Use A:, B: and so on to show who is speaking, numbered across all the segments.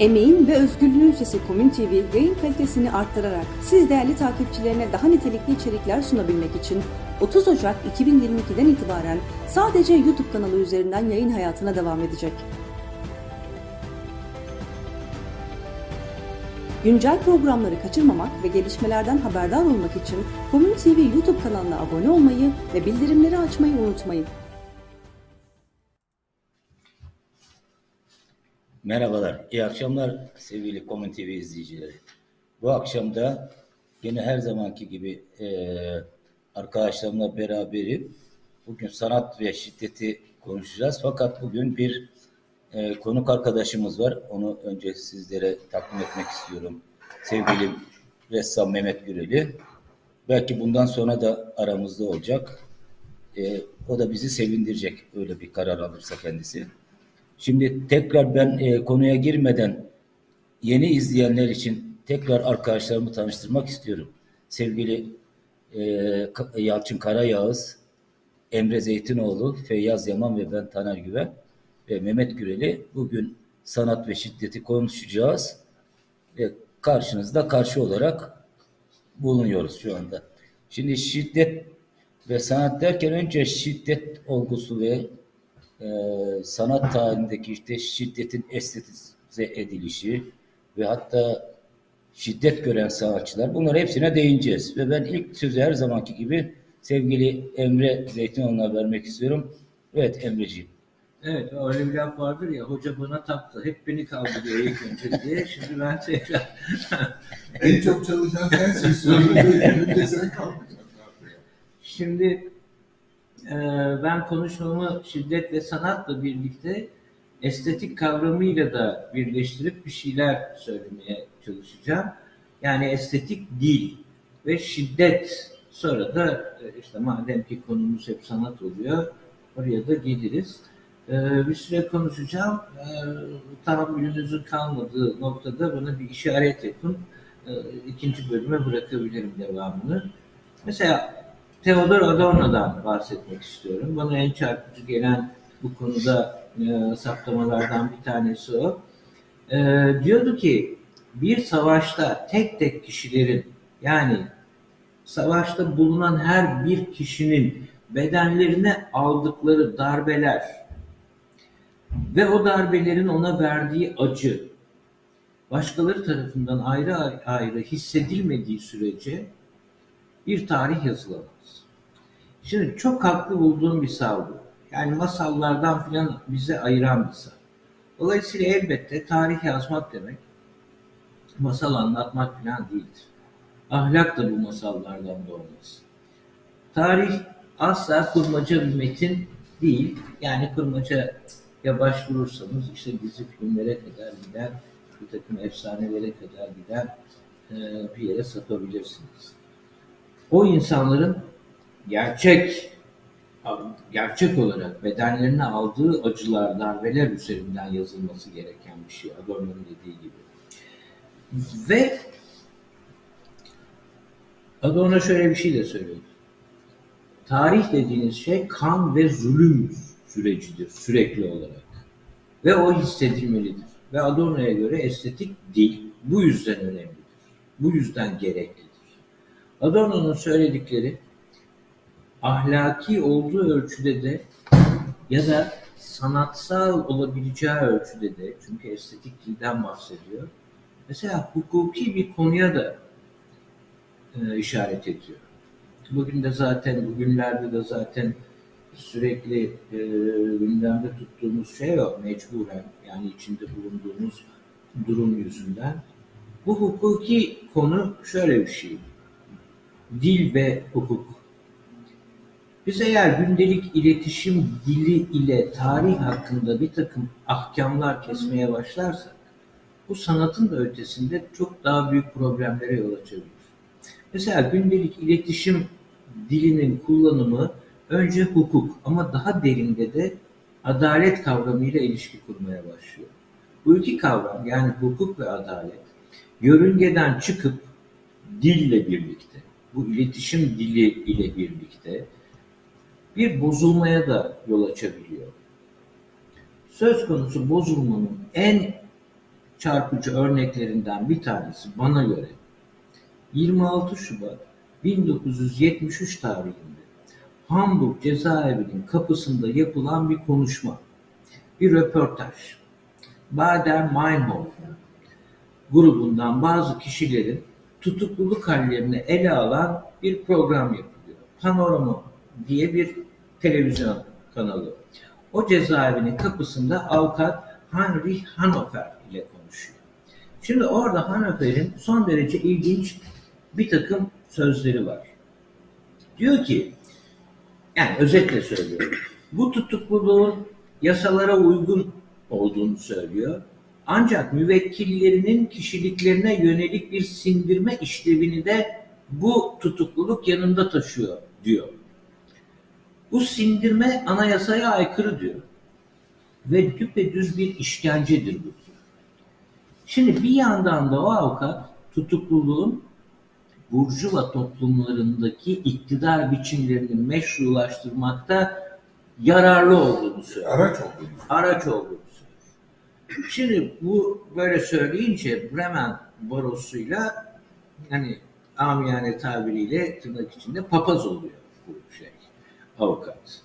A: Emeğin ve özgürlüğün sesi Komün TV yayın kalitesini arttırarak siz değerli takipçilerine daha nitelikli içerikler sunabilmek için 30 Ocak 2022'den itibaren sadece YouTube kanalı üzerinden yayın hayatına devam edecek. Güncel programları kaçırmamak ve gelişmelerden haberdar olmak için Komün TV YouTube kanalına abone olmayı ve bildirimleri açmayı unutmayın.
B: Merhabalar, iyi akşamlar sevgili Komün TV izleyicileri. Bu akşam da yine her zamanki gibi e, arkadaşlarımla beraberim. Bugün sanat ve şiddeti konuşacağız. Fakat bugün bir e, konuk arkadaşımız var. Onu önce sizlere takdim etmek istiyorum. Sevgili ressam Mehmet Güreli. Belki bundan sonra da aramızda olacak. E, o da bizi sevindirecek öyle bir karar alırsa kendisi. Şimdi tekrar ben e, konuya girmeden yeni izleyenler için tekrar arkadaşlarımı tanıştırmak istiyorum. Sevgili e, Yalçın Karayağız, Emre Zeytinoğlu, Feyyaz Yaman ve ben Taner Güven ve Mehmet Güreli bugün sanat ve şiddeti konuşacağız. Ve karşınızda karşı olarak bulunuyoruz şu anda. Şimdi şiddet ve sanat derken önce şiddet olgusu ve e, sanat tarihindeki işte şiddetin estetize edilişi ve hatta şiddet gören sanatçılar bunlar hepsine değineceğiz. Ve ben ilk sözü her zamanki gibi sevgili Emre Zeytinoğlu'na vermek istiyorum. Evet Emreciğim.
C: Evet öyle bir laf vardır ya hoca bana taktı. Hep beni kaldırıyor ilk önce diye. Şimdi ben tekrar
D: En çok çalışan sensin. Sen.
C: Şimdi ben konuşmamı şiddet ve sanatla birlikte estetik kavramıyla da birleştirip bir şeyler söylemeye çalışacağım. Yani estetik dil ve şiddet. Sonra da e, işte madem ki konumuz hep sanat oluyor, oraya da geliriz. E, bir süre konuşacağım. E, tahammülünüzün kalmadığı noktada bana bir işaret yapın. E, ikinci bölüme bırakabilirim devamını. Mesela Theodor Adorno'dan bahsetmek istiyorum. Bana en çarpıcı gelen bu konuda e, saptamalardan bir tanesi o. E, diyordu ki bir savaşta tek tek kişilerin yani savaşta bulunan her bir kişinin bedenlerine aldıkları darbeler ve o darbelerin ona verdiği acı başkaları tarafından ayrı ayrı hissedilmediği sürece bir tarih yazılamaz. Şimdi çok haklı bulduğum bir sav bu. Yani masallardan filan bize ayıran bir sav. Dolayısıyla elbette tarih yazmak demek masal anlatmak filan değildir. Ahlak da bu masallardan doğmaz. Tarih asla kurmaca bir metin değil. Yani kurmacaya başvurursanız işte dizi filmlere kadar gider, bir takım efsanelere kadar gider bir yere satabilirsiniz. O insanların gerçek gerçek olarak bedenlerine aldığı acılar, darbeler üzerinden yazılması gereken bir şey. Adorno'nun dediği gibi. Ve Adorno şöyle bir şey de söylüyor. Tarih dediğiniz şey kan ve zulüm sürecidir sürekli olarak. Ve o hissedilmelidir. Ve Adorno'ya göre estetik dil bu yüzden önemlidir. Bu yüzden gereklidir. Adorno'nun söyledikleri ahlaki olduğu ölçüde de ya da sanatsal olabileceği ölçüde de çünkü estetik dilden bahsediyor. Mesela hukuki bir konuya da e, işaret ediyor. Bugün de zaten bugünlerde de zaten sürekli e, gündemde tuttuğumuz şey o mecburen yani içinde bulunduğumuz durum yüzünden. Bu hukuki konu şöyle bir şey. Dil ve hukuk biz eğer gündelik iletişim dili ile tarih hakkında bir takım ahkamlar kesmeye başlarsak, bu sanatın da ötesinde çok daha büyük problemlere yol açabilir. Mesela gündelik iletişim dilinin kullanımı önce hukuk ama daha derinde de adalet kavramıyla ilişki kurmaya başlıyor. Bu iki kavram yani hukuk ve adalet yörüngeden çıkıp dille birlikte, bu iletişim dili ile birlikte bir bozulmaya da yol açabiliyor. Söz konusu bozulmanın en çarpıcı örneklerinden bir tanesi bana göre 26 Şubat 1973 tarihinde Hamburg cezaevinin kapısında yapılan bir konuşma, bir röportaj. Bader-Meinhof grubundan bazı kişilerin tutukluluk hallerini ele alan bir program yapılıyor. Panorama diye bir televizyon kanalı. O cezaevinin kapısında avukat Heinrich Hannover ile konuşuyor. Şimdi orada Hannover'in son derece ilginç bir takım sözleri var. Diyor ki, yani özetle söylüyorum, bu tutukluluğun yasalara uygun olduğunu söylüyor. Ancak müvekkillerinin kişiliklerine yönelik bir sindirme işlevini de bu tutukluluk yanında taşıyor diyor. Bu sindirme anayasaya aykırı diyor. Ve düpedüz bir işkencedir bu. Şimdi bir yandan da o avukat tutukluluğun burjuva toplumlarındaki iktidar biçimlerini meşrulaştırmakta yararlı olduğunu söylüyor.
D: Araç oldu.
C: Araç olduğunu söylüyor. Şimdi bu böyle söyleyince Bremen barosuyla hani amiyane tabiriyle tırnak içinde papaz oluyor bu şey avukat.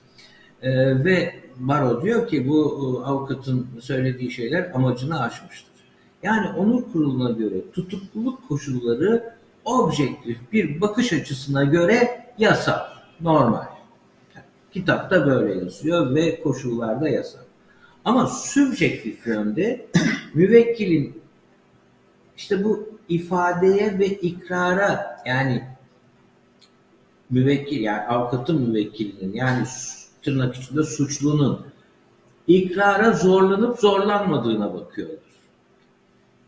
C: Ee, ve baro diyor ki bu e, avukatın söylediği şeyler amacını aşmıştır. Yani onur kuruluna göre tutukluluk koşulları objektif bir bakış açısına göre yasal, normal. Kitapta böyle yazıyor ve koşullarda yasal. Ama sübjektif yönde müvekkilin işte bu ifadeye ve ikrara yani müvekkil yani avukatın müvekkilinin yani tırnak içinde suçlunun ikrara zorlanıp zorlanmadığına bakıyorlar.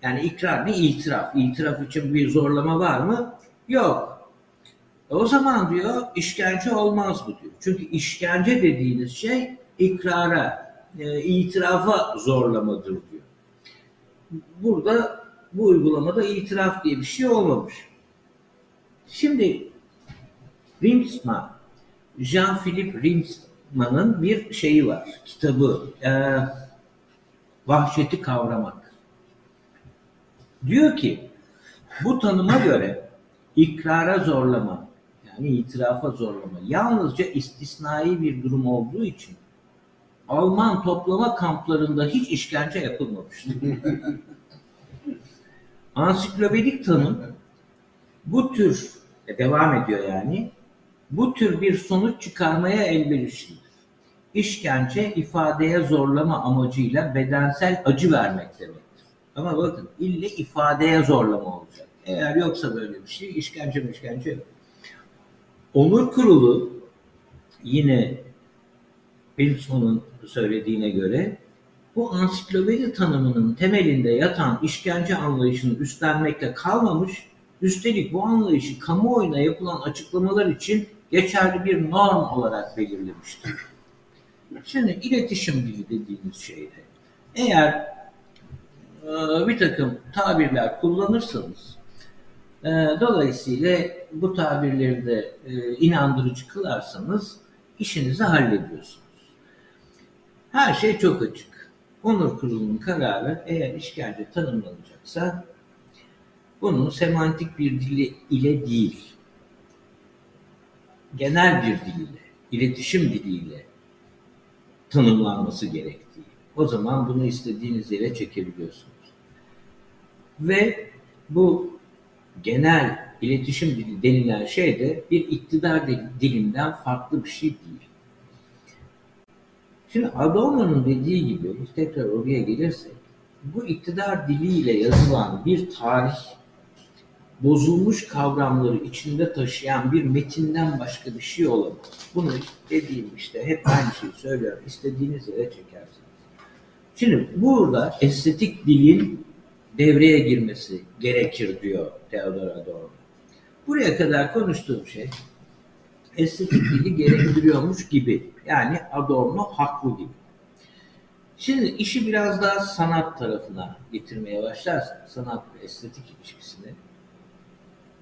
C: Yani ikrar bir itiraf. İtiraf için bir zorlama var mı? Yok. E o zaman diyor işkence olmaz bu diyor. Çünkü işkence dediğiniz şey ikrara, e, itirafa zorlamadır diyor. Burada bu uygulamada itiraf diye bir şey olmamış. Şimdi Rimsman, Jean-Philippe Rimsman'ın bir şeyi var, kitabı, e, Vahşeti Kavramak. Diyor ki, bu tanıma göre ikrara zorlama, yani itirafa zorlama, yalnızca istisnai bir durum olduğu için Alman toplama kamplarında hiç işkence yapılmamıştır. Ansiklopedik tanım bu tür e, devam ediyor yani bu tür bir sonuç çıkarmaya elverişlidir. İşkence ifadeye zorlama amacıyla bedensel acı vermek demektir. Ama bakın ille ifadeye zorlama olacak. Eğer yoksa böyle bir şey işkence işkence yok. Onur kurulu yine Wilson'un söylediğine göre bu ansiklopedi tanımının temelinde yatan işkence anlayışını üstlenmekle kalmamış, üstelik bu anlayışı kamuoyuna yapılan açıklamalar için geçerli bir norm olarak belirlemiştir. Şimdi iletişim dili dediğimiz şeyde eğer e, bir takım tabirler kullanırsanız e, dolayısıyla bu tabirleri de e, inandırıcı kılarsanız işinizi hallediyorsunuz. Her şey çok açık. Onur kurulunun kararı eğer işkence tanımlanacaksa bunun semantik bir dili ile değil, genel bir diliyle, iletişim diliyle tanımlanması gerektiği. O zaman bunu istediğiniz yere çekebiliyorsunuz. Ve bu genel iletişim dili denilen şey de bir iktidar dilinden farklı bir şey değil. Şimdi Adorno'nun dediği gibi tekrar oraya gelirsek bu iktidar diliyle yazılan bir tarih bozulmuş kavramları içinde taşıyan bir metinden başka bir şey olamaz. Bunu dediğim işte hep aynı şeyi söylüyorum. İstediğiniz yere çekersiniz. Şimdi burada estetik dilin devreye girmesi gerekir diyor Theodor Adorno. Buraya kadar konuştuğum şey estetik dili gerektiriyormuş gibi. Yani Adorno haklı gibi. Şimdi işi biraz daha sanat tarafına getirmeye başlarsak, sanat ve estetik ilişkisini,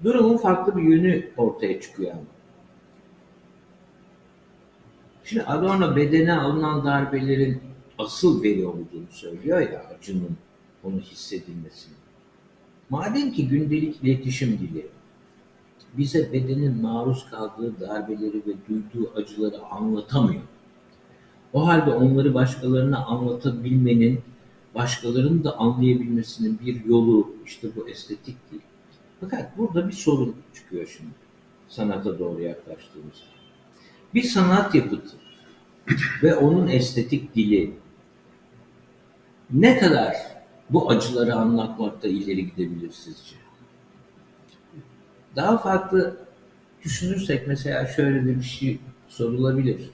C: durumun farklı bir yönü ortaya çıkıyor. Şimdi Adorno bedene alınan darbelerin asıl veri olduğunu söylüyor ya acının onu hissedilmesini. Madem ki gündelik iletişim dili bize bedenin maruz kaldığı darbeleri ve duyduğu acıları anlatamıyor. O halde onları başkalarına anlatabilmenin, başkalarının da anlayabilmesinin bir yolu işte bu estetik değil. Fakat burada bir sorun çıkıyor şimdi sanata doğru yaklaştığımızda. Bir sanat yapıtı ve onun estetik dili ne kadar bu acıları anlatmakta ileri gidebilir sizce? Daha farklı düşünürsek mesela şöyle bir şey sorulabilir.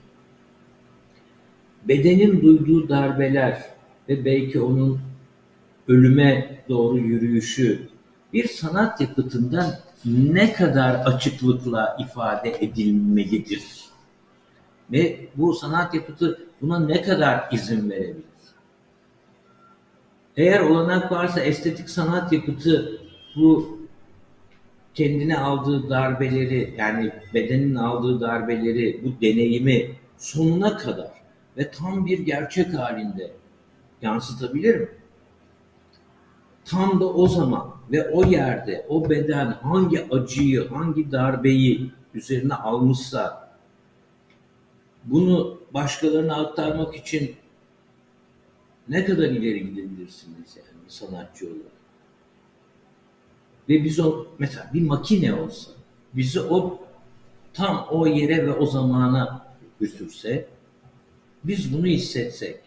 C: Bedenin duyduğu darbeler ve belki onun ölüme doğru yürüyüşü bir sanat yapıtından ne kadar açıklıkla ifade edilmelidir? Ve bu sanat yapıtı buna ne kadar izin verebilir? Eğer olanak varsa estetik sanat yapıtı bu kendine aldığı darbeleri yani bedenin aldığı darbeleri bu deneyimi sonuna kadar ve tam bir gerçek halinde yansıtabilir mi? Tam da o zaman ve o yerde o beden hangi acıyı, hangi darbeyi üzerine almışsa bunu başkalarına aktarmak için ne kadar ileri gidebilirsiniz yani sanatçı olarak? Ve biz o mesela bir makine olsa bizi o tam o yere ve o zamana götürse biz bunu hissetsek.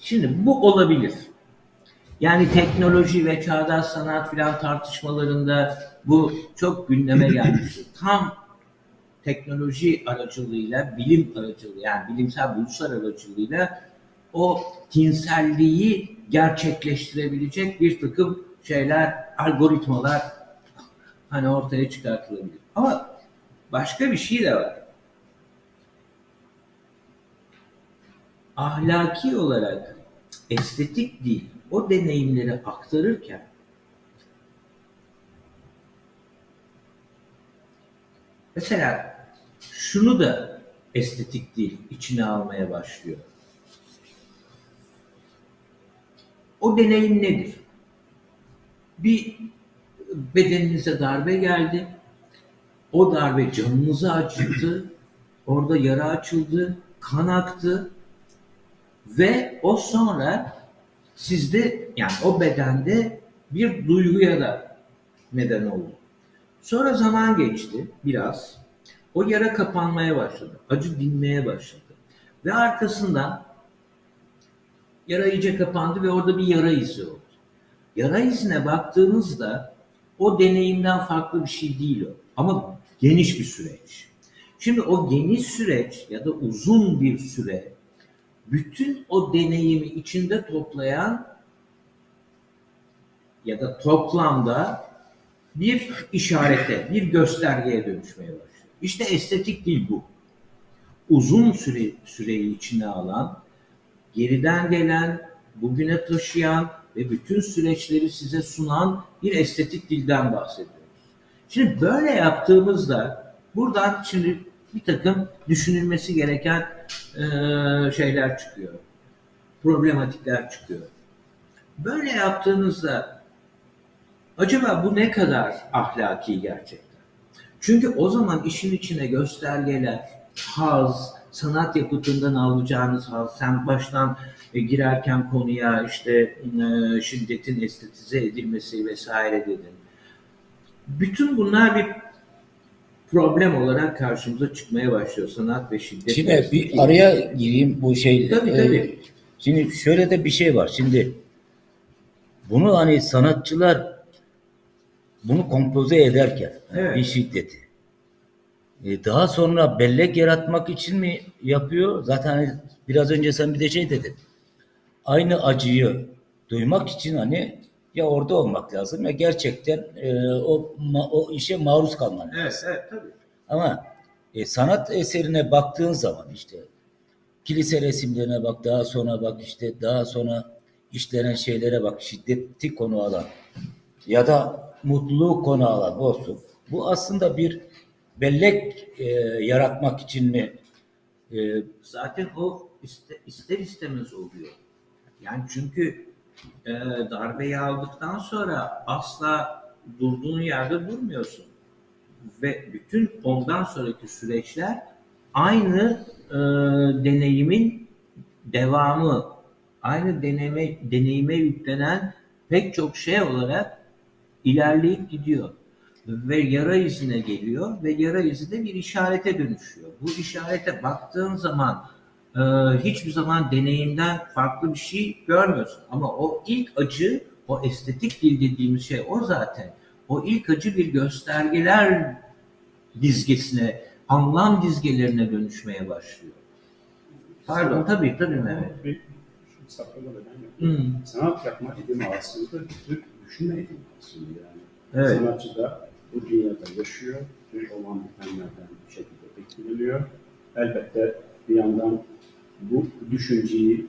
C: Şimdi bu olabilir. Yani teknoloji ve çağdaş sanat filan tartışmalarında bu çok gündeme gelmiştir. Tam teknoloji aracılığıyla, bilim aracılığı yani bilimsel buluşlar aracılığıyla o tinselliği gerçekleştirebilecek bir takım şeyler, algoritmalar hani ortaya çıkartılabilir. Ama başka bir şey de var. Ahlaki olarak estetik değil, o deneyimleri aktarırken mesela şunu da estetik değil, içine almaya başlıyor. O deneyim nedir? Bir bedeninize darbe geldi. O darbe canınızı acıttı. Orada yara açıldı, kan aktı ve o sonra sizde yani o bedende bir duyguya da neden oldu. Sonra zaman geçti biraz. O yara kapanmaya başladı. Acı dinmeye başladı. Ve arkasından yara iyice kapandı ve orada bir yara izi oldu. Yara izine baktığınızda o deneyimden farklı bir şey değil o. Ama geniş bir süreç. Şimdi o geniş süreç ya da uzun bir süre bütün o deneyimi içinde toplayan ya da toplamda bir işarete, bir göstergeye dönüşmeye başlıyor. İşte estetik değil bu. Uzun süre, süreyi içine alan, geriden gelen, bugüne taşıyan ve bütün süreçleri size sunan bir estetik dilden bahsediyoruz. Şimdi böyle yaptığımızda buradan şimdi bir takım düşünülmesi gereken şeyler çıkıyor. Problematikler çıkıyor. Böyle yaptığınızda acaba bu ne kadar ahlaki gerçekten? Çünkü o zaman işin içine göstergeler, haz, sanat yapıtından alacağınız haz, sen baştan e, girerken konuya işte e, şiddetin estetize edilmesi vesaire dedin. Bütün bunlar bir problem olarak karşımıza çıkmaya başlıyor sanat ve şiddet.
B: Şimdi bir araya gireyim bu şey.
C: Tabii,
B: e,
C: tabii.
B: Şimdi şöyle de bir şey var. Şimdi bunu hani sanatçılar bunu kompoze ederken
C: Evet.
B: bir şiddeti e, daha sonra bellek yaratmak için mi yapıyor? Zaten hani biraz önce sen bir de şey dedin. Aynı acıyı duymak için hani ya orada olmak lazım ya gerçekten e, o ma- o işe maruz kalman lazım.
C: Evet, evet tabii.
B: Ama e, sanat eserine baktığın zaman işte kilise resimlerine bak, daha sonra bak işte daha sonra işlenen şeylere bak, şiddeti konu alan ya da mutluluğu konu alan olsun. Bu aslında bir bellek e, yaratmak için mi? E,
C: Zaten o iste- ister istemez oluyor. Yani çünkü e, darbeyi aldıktan sonra asla durduğun yerde durmuyorsun. Ve bütün ondan sonraki süreçler aynı e, deneyimin devamı, aynı deneyime, deneyime yüklenen pek çok şey olarak ilerleyip gidiyor. Ve yara izine geliyor ve yara izi de bir işarete dönüşüyor. Bu işarete baktığın zaman e, hiçbir zaman deneyimden farklı bir şey görmüyorsun. Ama o ilk acı, o estetik dil dediğimiz şey o zaten. O ilk acı bir göstergeler dizgesine, anlam dizgelerine dönüşmeye başlıyor. Pardon tabii tabii Mehmet. Hmm,
E: Sanat yapma edimi aslında bir düşünme edimi aslında yani.
C: evet.
E: Sanatçı da bu dünyada yaşıyor. Olan bitenlerden bir şekilde etkileniyor. Elbette bir yandan bu düşünceyi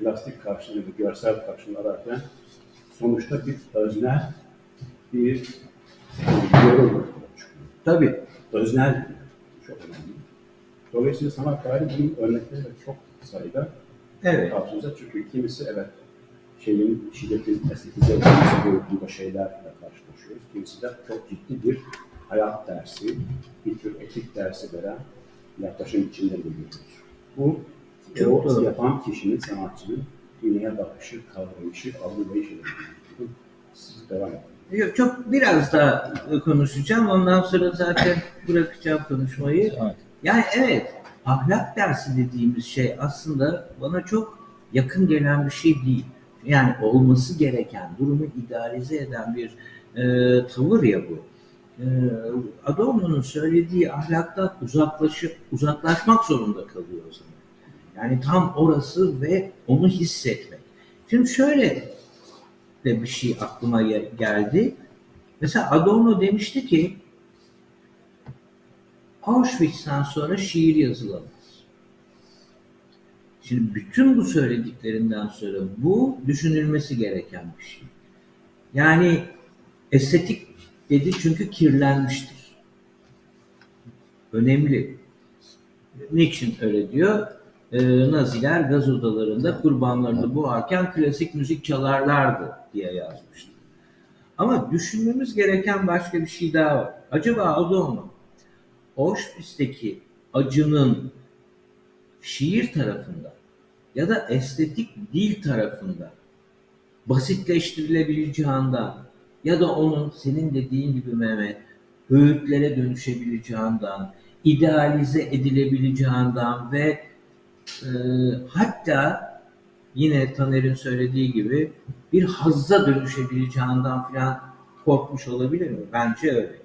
E: plastik karşılığı, bir görsel karşılığı ararken sonuçta bir öznel bir yorum ortaya çıkıyor.
C: Tabii.
E: Öznel çok önemli. Dolayısıyla sanat tarihi bunun örnekleri de çok sayıda
C: Evet.
E: karşımıza çıkıyor. Kimisi evet şeyin şiddetin estetize edilmesi boyutunda şeylerle karşılaşıyoruz. Kimisi de çok ciddi bir hayat dersi, bir tür etik dersi veren yaklaşım içinde görüyoruz. Bu
C: Çok
E: o
C: doğru.
E: yapan kişinin, sanatçının dünyaya bakışı, kavrayışı, algılayışı. Siz devam edin.
C: Yok, çok biraz daha konuşacağım. Ondan sonra zaten bırakacağım konuşmayı.
B: Evet.
C: Yani evet, ahlak dersi dediğimiz şey aslında bana çok yakın gelen bir şey değil. Yani olması gereken, durumu idealize eden bir e, tavır ya bu. E, Adorno'nun söylediği ahlaktan uzaklaşı, uzaklaşmak zorunda kalıyor o zaman. Yani tam orası ve onu hissetmek. Şimdi şöyle de bir şey aklıma ge- geldi. Mesela Adorno demişti ki Auschwitz'ten sonra şiir yazılamaz. Şimdi bütün bu söylediklerinden sonra bu düşünülmesi gereken bir şey. Yani estetik dedi çünkü kirlenmiştir. Önemli. Niçin öyle diyor? Ee, Naziler gaz odalarında kurbanlarını boğarken klasik müzik çalarlardı diye yazmıştı. Ama düşünmemiz gereken başka bir şey daha var. Acaba Adorno Auschwitz'teki acının şiir tarafında ya da estetik dil tarafında basitleştirilebileceğinden ya da onun senin dediğin gibi Mehmet öğütlere dönüşebileceğinden, idealize edilebileceğinden ve e, hatta yine Taner'in söylediği gibi bir hazza dönüşebileceğinden falan korkmuş olabilir mi? Bence öyle.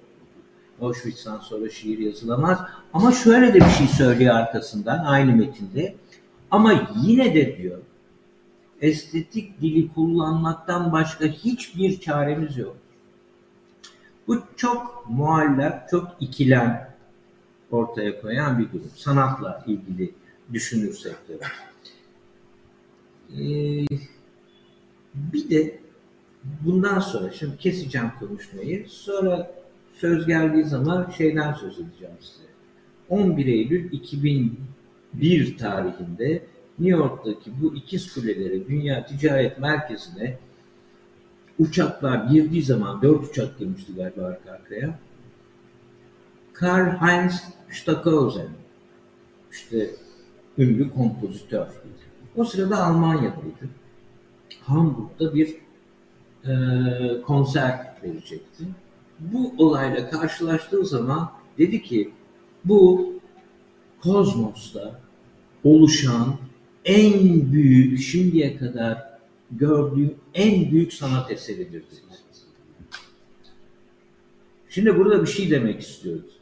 C: Auschwitz'ten sonra şiir yazılamaz. Ama şöyle de bir şey söylüyor arkasından aynı metinde. Ama yine de diyor estetik dili kullanmaktan başka hiçbir çaremiz yok. Bu çok muallak, çok ikilem ortaya koyan bir durum. Sanatla ilgili düşünürsek de. Ee, bir de bundan sonra, şimdi keseceğim konuşmayı, sonra söz geldiği zaman şeyden söz edeceğim size. 11 Eylül 2001 tarihinde New York'taki bu ikiz kulelere, Dünya Ticaret Merkezi'ne uçaklar girdiği zaman, dört uçak girmişti galiba arka arkaya. Karl Heinz Stockhausen, işte ünlü kompozitör. O sırada Almanya'daydı. Hamburg'da bir e, konser verecekti. Bu olayla karşılaştığı zaman dedi ki bu kozmosta oluşan en büyük şimdiye kadar gördüğüm en büyük sanat eseridir dedi. Şimdi burada bir şey demek istiyoruz.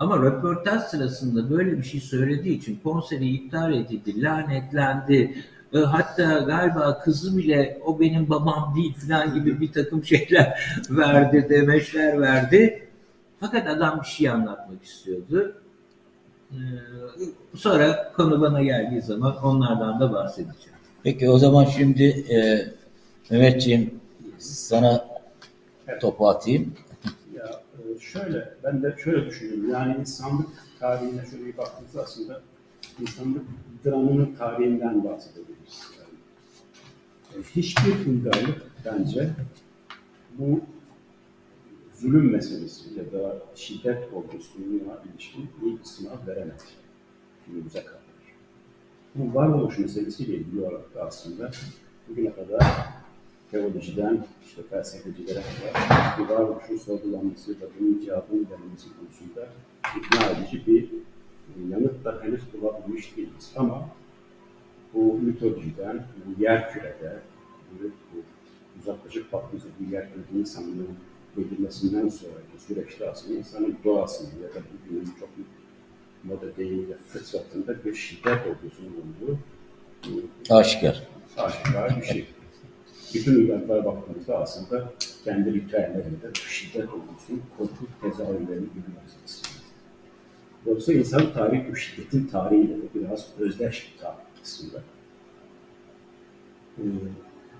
C: Ama röportaj sırasında böyle bir şey söylediği için konseri iptal edildi, lanetlendi. E, Hatta galiba kızı bile o benim babam değil falan gibi bir takım şeyler verdi, demeçler verdi. Fakat adam bir şey anlatmak istiyordu. Ee, Sonra konu bana geldiği zaman onlardan da bahsedeceğim.
B: Peki o zaman şimdi e, Mehmetciğim sana topu atayım.
E: Şöyle, ben de şöyle düşünüyorum. Yani insanlık tarihine şöyle bir baktığımızda aslında insanlık dramının tarihinden bahsedebiliriz. Yani E, Hiçbir uygarlık bence bu zulüm meselesi ya da şiddet olgusuna ilişkin bir sınav veremedi. Günümüze kadar. Bu varoluş meselesiyle ilgili olarak da aslında bugüne kadar teolojiden işte felsefecilere kadar bu varoluşun sorgulanması ve bunun cevabını verilmesi konusunda ikna edici bir e, yanıt da henüz bulabilmiş değiliz. Ama bu mitolojiden, bu yer kürede, bu, bu uzaklaşıp baktığımızda bu yer kürede insanlığın belirmesinden sonraki süreçte aslında insanın doğasını ya da bugünün çok moda deyimiyle fıtratında bir şiddet olgusunun olduğu e,
B: Aşikar.
E: aşikar bir şey. Bütün uygarlıklara baktığımızda aslında kendi ritüellerinde şiddet olgusunun korku tezahürlerini görüyoruz. Dolayısıyla insan tarihi bu şiddetin tarihiyle de biraz özdeş bir tarih aslında. Ee,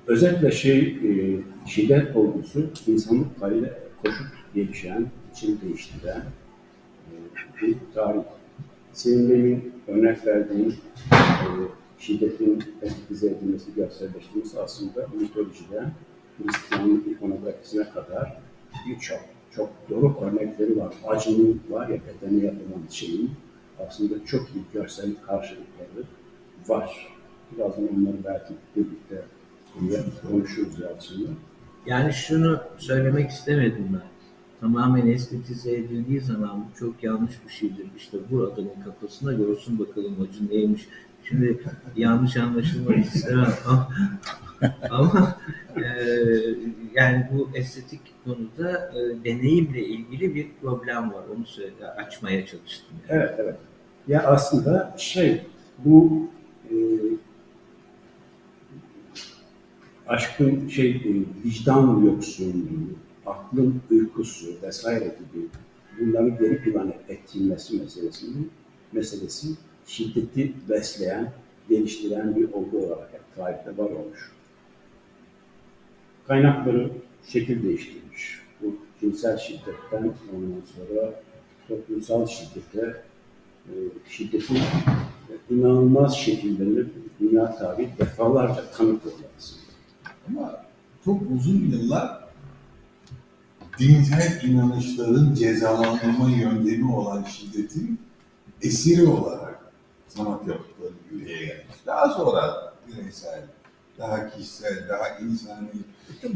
E: özetle şey, e, şiddet olgusu insanlık haliyle koşup gelişen, içini değiştiren e, bir tarih. Senin demin örnek verdiğin e, şiddetin etikize edilmesi, görselleştirilmesi aslında mitolojiden Hristiyanlık ikonografisine kadar birçok çok doruk örnekleri var. Acının var ya bedene yapılan şeyin aslında çok iyi görsel karşılıkları var. Birazdan onları belki birlikte konuşuruz Yalçın'la.
C: Yani şunu söylemek istemedim ben. Tamamen estetize edildiği zaman bu çok yanlış bir şeydir. İşte bu adamın kafasına görsün bakalım acı neymiş. Şimdi yanlış anlaşılmak istemem ama, ama e, yani bu estetik konuda e, deneyimle ilgili bir problem var. Onu söyle, açmaya çalıştım. Yani.
E: Evet, evet. Ya aslında şey, bu e, aşkın şey, e, vicdan yoksunluğu, aklın uykusu vesaire gibi bunları geri plana ettirilmesi meselesinin meselesi şiddeti besleyen, geliştiren bir olgu olarak hep tarihte var olmuş. Kaynakları şekil değiştirmiş. Bu cinsel şiddetten ondan sonra toplumsal şiddete, e, şiddetin inanılmaz şekillerini dünya tarihi defalarca tanık oldu.
D: Ama çok uzun yıllar dinsel inanışların cezalandırma yöntemi olan şiddetin esiri olarak sanat yapıtları yürüye gelmiş. Daha sonra bireysel, daha kişisel, daha insani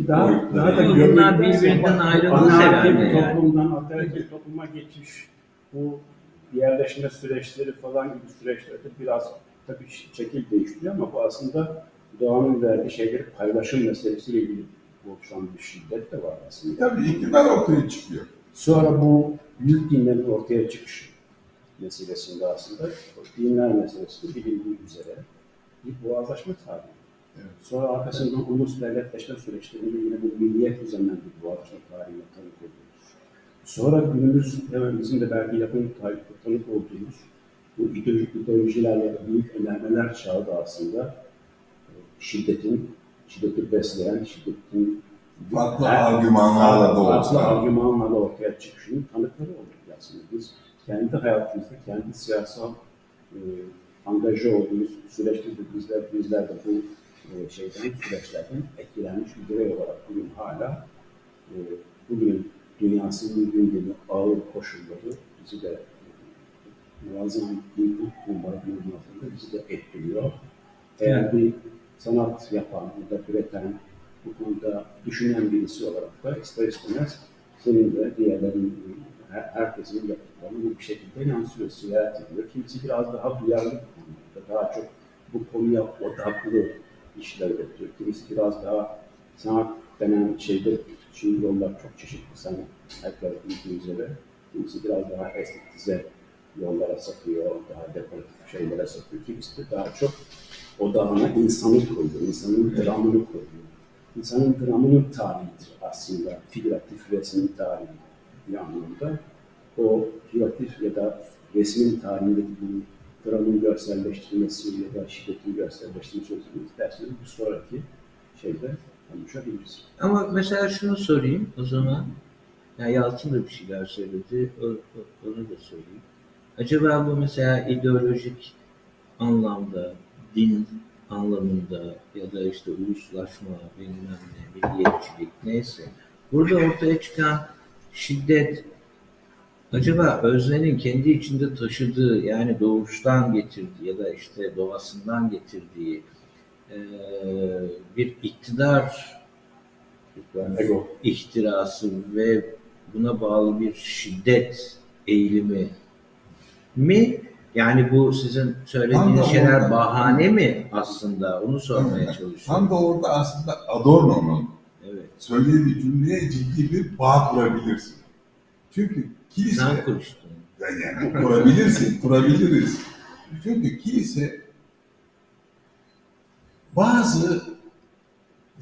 E: daha, daha da
C: Bunlar birbirinden
E: anarki
C: herhalde
E: bir
C: yani.
E: toplumdan bir topluma geçiş, bu yerleşme süreçleri falan gibi süreçlerde biraz tabii şekil değiştiriyor ama bu aslında doğanın verdiği şeyleri paylaşım meselesiyle ilgili oluşan bir şiddet de var aslında.
D: tabii iktidar ortaya çıkıyor.
E: Sonra bu büyük dinlerin ortaya çıkışı meselesinde aslında dinler meselesi de bilindiği üzere bir boğazlaşma tarihi.
D: Evet.
E: Sonra arkasından ulus devletleşme süreçlerinde yine bu milliyet üzerinden bir boğazlaşma tarihine tanık oluyoruz. Sonra günümüz bizim de belki yakın tarihte tanık olduğumuz bu ideolojik ideolojilerle de büyük önermeler çağı da aslında e, şiddetin, şiddeti besleyen, şiddetin
D: Farklı argümanlarla da
E: farklı
D: olsa.
E: argümanlarla ortaya çıkışının tanıkları olduk aslında. Biz kendi hayatımızda, kendi siyasal e, angaja olduğumuz süreçte de bizler, bizler de bu e, şeyden, süreçlerden etkilenmiş bir birey olarak bugün hala e, bugün dünyasının gündemi ağır koşulları bizi de e, muazzam input bombardımanı altında bizi de etkiliyor. Eğer bir sanat yapan ya da üreten, bu konuda düşünen birisi olarak da ister istemez senin de diğerlerin, herkesin yaptıklarını bir şekilde yansıyor, sirayet ediyor. Kimisi biraz daha duyarlı konuda, daha çok bu konuya odaklı işler üretiyor. Kimisi biraz daha sanat denen şeyde, şimdi yollar çok çeşitli sanat, herkes bildiği üzere. Kimisi biraz daha estetize yollara sapıyor, daha dekoratif şeylere sapıyor. Kimisi de daha çok odağına insanı koyuyor, insanın dramını koyuyor. İnsanın dramının tarihidir aslında, figüratif resmin tarihi bir anlamda. O figüratif ya da resmin tarihindeki bu dramın görselleştirilmesi ya da şiddetin görselleştirilmesi sözünü isterseniz bir sonraki şeyde konuşabiliriz.
C: Ama mesela şunu sorayım o zaman. Ya Yalçın da bir şeyler söyledi. O- onu da söyleyeyim. Acaba bu mesela ideolojik anlamda, din anlamında ya da işte uluslaşma, bilmem ne, milliyetçilik neyse. Burada ortaya çıkan şiddet acaba öznenin kendi içinde taşıdığı yani doğuştan getirdiği ya da işte doğasından getirdiği eee, bir iktidar
E: Ego.
C: ihtirası ve buna bağlı bir şiddet eğilimi mi? Yani bu sizin söylediğiniz
D: Tam
C: şeyler
D: orada.
C: bahane mi aslında? Onu sormaya çalışıyorum.
D: Tam da orada aslında Adorno'nun
C: Evet.
D: söylediği cümleye ciddi bir bağ kurabilirsin. Çünkü kilise...
C: Sen kuruştun.
D: Yani kurabilirsin, kurabiliriz. Çünkü kilise bazı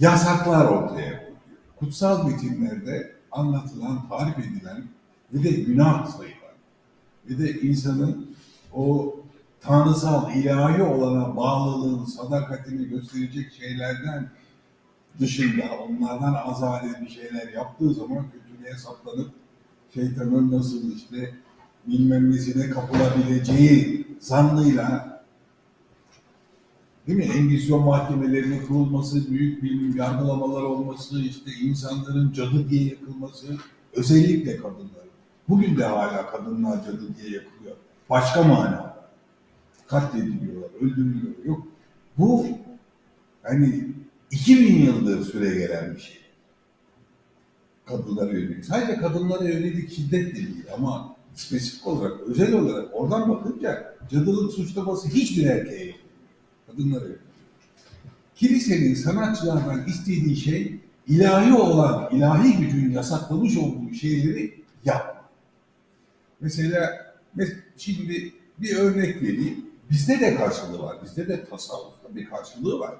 D: yasaklar ortaya koyuyor. Kutsal metinlerde anlatılan, tarif edilen ve de günah sayılan ve de insanın o tanrısal, ilahi olana bağlılığını, sadakatini gösterecek şeylerden dışında onlardan azade bir şeyler yaptığı zaman kötülüğe saplanıp şeytanın nasıl işte bilmem nesine kapılabileceği zannıyla değil mi? Engizisyon mahkemelerinin kurulması, büyük bir yargılamalar olması, işte insanların cadı diye yakılması, özellikle kadınların. Bugün de hala kadınlar cadı diye yakılıyor. Başka mana. Katlediliyorlar, öldürülüyor. Yok. Bu hani 2000 yıldır süre gelen bir şey. Kadınlara yönelik. Sadece kadınlara yönelik şiddet de değil ama spesifik olarak, özel olarak oradan bakınca cadılık suçlaması hiçbir erkeğe yok. Kadınlara yönelik. Kilisenin sanatçılardan istediği şey ilahi olan, ilahi gücün yasaklamış olduğu şeyleri yapma. Mesela mes- şimdi bir örnek vereyim. Bizde de karşılığı var. Bizde de tasavvufta bir karşılığı var.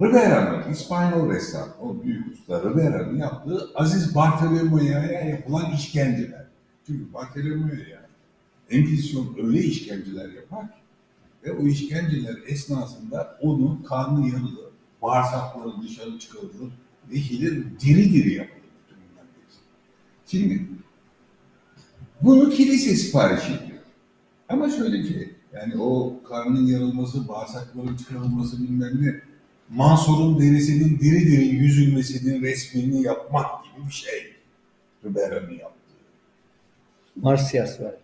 D: Ribera'nın, İspanyol ressam, o büyük usta Ribera'nın yaptığı Aziz Bartolomeo'ya yapılan işkenceler. Çünkü Bartolomeo'ya Engizisyon öyle işkenceler yapar ki ve o işkenceler esnasında onun karnı yarılır, bağırsakları dışarı çıkarılır ve hilir diri diri yapılır. Şimdi bunu kilise sipariş ediyor. Ama şöyle ki yani o karnın yarılması, bağırsakların çıkarılması bilmem ne Mansur'un derisinin diri diri yüzülmesinin resmini yapmak gibi bir şey. Rübera'nın yaptığı.
B: Marsyas var.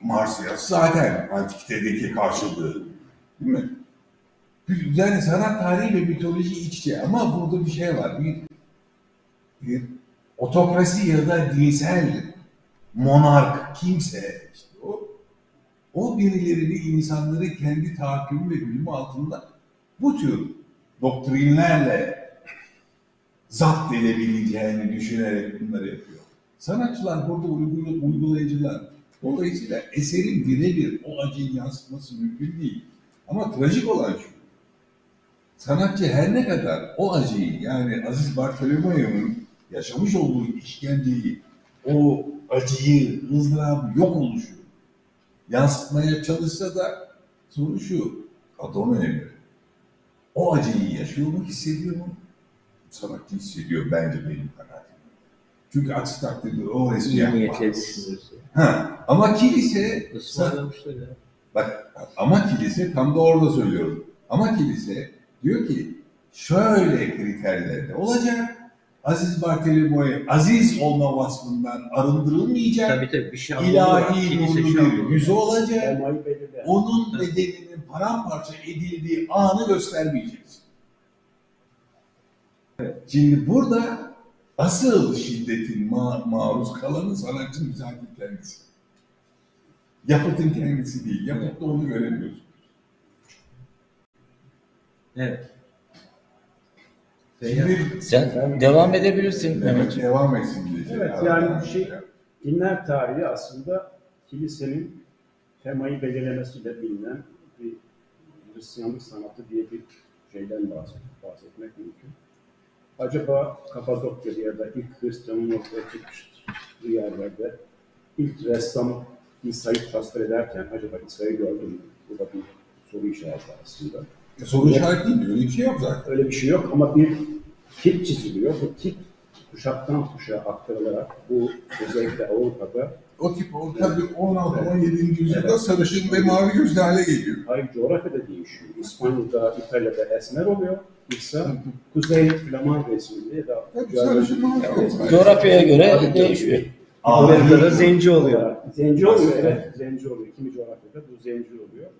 D: Marsyas zaten antiktedeki karşılığı. Değil mi? Yani sanat tarihi ve mitoloji iç içe ama burada bir şey var. Bir, bir otokrasi ya da dinsel monark kimse işte o o birilerini insanları kendi tahakkümü ve bilimi altında bu tür doktrinlerle zapt edebileceğini düşünerek bunları yapıyor. Sanatçılar burada uygula- uygulayıcılar. Dolayısıyla eserin birebir o acıyı yansıtması mümkün değil. Ama trajik olan şu. Sanatçı her ne kadar o acıyı yani Aziz Bartolomeo'nun yaşamış olduğu işkenceyi, o acıyı, ızdırabı, yok oluşu yansıtmaya çalışsa da soru şu. Adorno'ya göre. O acıyı yaşıyor mu, hissediyor mu? Sanatçı hissediyor bence benim kanaatim. Çünkü aksi takdirde o resmi yapmaz. Ha, ama kilise
C: Ismarlamışlar ya.
D: Bak ama kilise tam da orada söylüyorum. Ama kilise diyor ki şöyle kriterlerde olacak. Aziz Bartolomeo'ya aziz olma vasfından arındırılmayacak.
C: Tabii tabii bir var.
D: ilahi nurlu bir yüzü olacak. Onun bedeninin paramparça edildiği anı göstermeyeceksin. Şimdi burada asıl şiddetin ma- maruz kalanı sanatçının bizatihi kendisi. Yapıtın kendisi değil. Yapıtta onu göremiyorsun.
C: Evet.
D: Şimdi
B: Sen devam edebilirsin
D: Evet, devam etsin diye.
E: Evet, yani bir şey- Dinler tarihi aslında kilisenin temayı belirlemesiyle bilinen bir Hristiyanlık sanatı diye bir şeyden bahset- bahsetmek mümkün. Acaba Kapadokya'da ya da ilk Hristiyanın ortaya çıktığı yerlerde ilk ressam İsa'yı tasvir ederken acaba İsa'yı gördün mü? Bu da bir soru işareti aslında.
D: Soru işareti değil, öyle bir şey yok zaten.
E: Öyle bir şey yok ama bir tip çiziliyor. Bu tip kuşaktan kuşağa aktarılarak bu özellikle Avrupa'da
D: o tip o tabii 16-17. yüzyılda sarışın ve mavi gözlü hale geliyor.
E: Hayır coğrafyada değişiyor. İspanya'da, İtalya'da esmer oluyor. İsa Kuzey Flaman resminde ya da
D: Tabii sarışın mavi gözlü.
B: Coğrafyaya göre değişiyor.
F: Amerika'da zenci oluyor.
E: Zenci oluyor, evet. Zenci oluyor. Kimi coğrafyada bu zenci oluyor.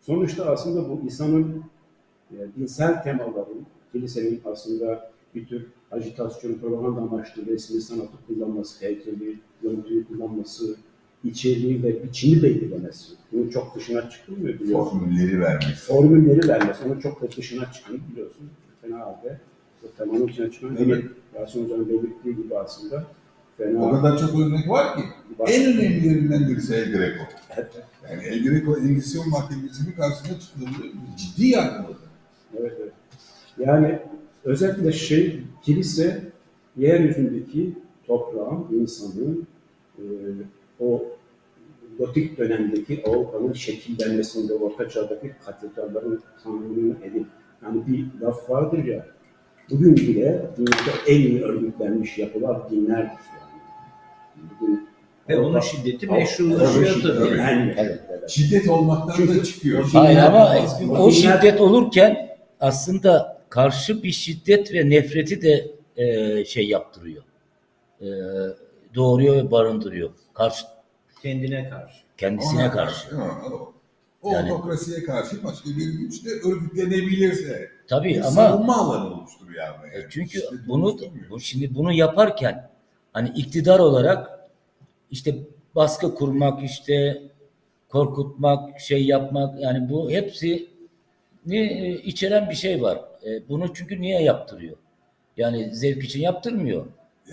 E: Sonuçta aslında bu insanın e, dinsel temaların, kilisenin aslında bir tür ajitasyon, propaganda amaçlı resmi sanatı kullanması, heykeli, görüntüyü kullanması, içeriği ve biçimi belirlemesi. Bunun çok dışına çıkılmıyor biliyorsun.
D: Formülleri vermiş.
E: Formülleri vermesi, onun çok da dışına çıkıyor biliyorsun. Fena halde. Temanın dışına çıkan,
D: Evet.
E: Yasin Hoca'nın belirttiği gibi aslında fena
D: O kadar çok örnek var ki. En önemlilerinden birisi El Greco. Yani El Greco Engizisyon Mahkemesi'nin karşısına çıkıldığı ciddi yargıladı.
E: Evet, evet. Yani özellikle şey, kilise yeryüzündeki toprağın, insanın e, o gotik dönemdeki Avrupa'nın şekillenmesinde, Orta Çağ'daki katedralların tanrılığını edip, yani bir laf vardır ya, bugün bile dünyada en iyi örgütlenmiş yapılar dinlerdir. Yani. Bugün
C: Ve onun şiddeti meşrulaşıyor tabii.
E: evet, evet.
D: Şiddet olmaktan
E: Çünkü
D: da çıkıyor.
B: Hayır ama o şiddet olurken aslında karşı bir şiddet ve nefreti de e, şey yaptırıyor. E, doğuruyor ve barındırıyor. Karşı
C: Kendine karşı.
B: kendisine
D: Ona
B: karşı.
D: ha, o- O
B: Yani-
D: otokrasiye karşı başka bir güç de örgütlenebilirse.
B: Tabii
D: bir
B: ama
D: savunma alanı oluşturuyor yani.
B: E, Çünkü
D: Şiddet
B: bunu bu şimdi bunu yaparken hani iktidar olarak işte baskı kurmak işte korkutmak şey yapmak yani bu hepsi içeren bir şey var. E, bunu çünkü niye yaptırıyor? Yani zevk için yaptırmıyor.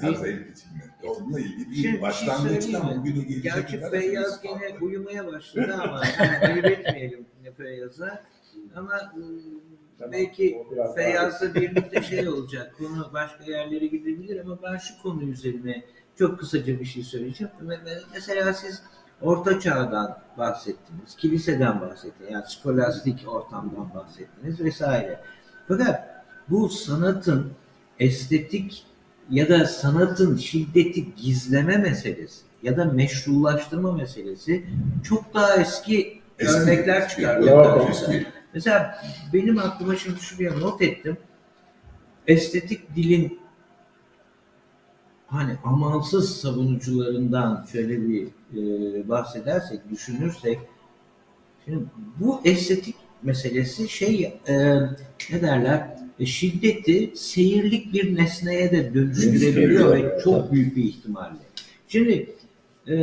D: Ya zevk için mi? Onunla ilgili
C: Şimdi
D: değil.
C: bir şey
D: Başlangıçtan
C: mi?
D: bugüne gelecek
C: Gerçi Feyyaz gene uyumaya başladı ama yani ayıp etmeyelim Feyyaz'a. Ama ıı,
E: Tamam,
C: belki Feyyaz'la birlikte şey olacak. Konu başka yerlere gidebilir ama ben şu konu üzerine çok kısaca bir şey söyleyeceğim. Me- me- Mesela siz Orta Çağ'dan bahsettiniz, kiliseden bahsettiniz, yani skolastik ortamdan bahsettiniz vesaire. Fakat bu sanatın estetik ya da sanatın şiddeti gizleme meselesi ya da meşrulaştırma meselesi çok daha eski,
D: Eski,
C: örnekler
D: eski.
C: Mesela benim aklıma şimdi şuraya not ettim. Estetik dilin hani amansız savunucularından şöyle bir e, bahsedersek, düşünürsek şimdi bu estetik meselesi şey e, ne derler e, şiddeti seyirlik bir nesneye de dönüştürebiliyor ve çok büyük bir ihtimalle. Şimdi e,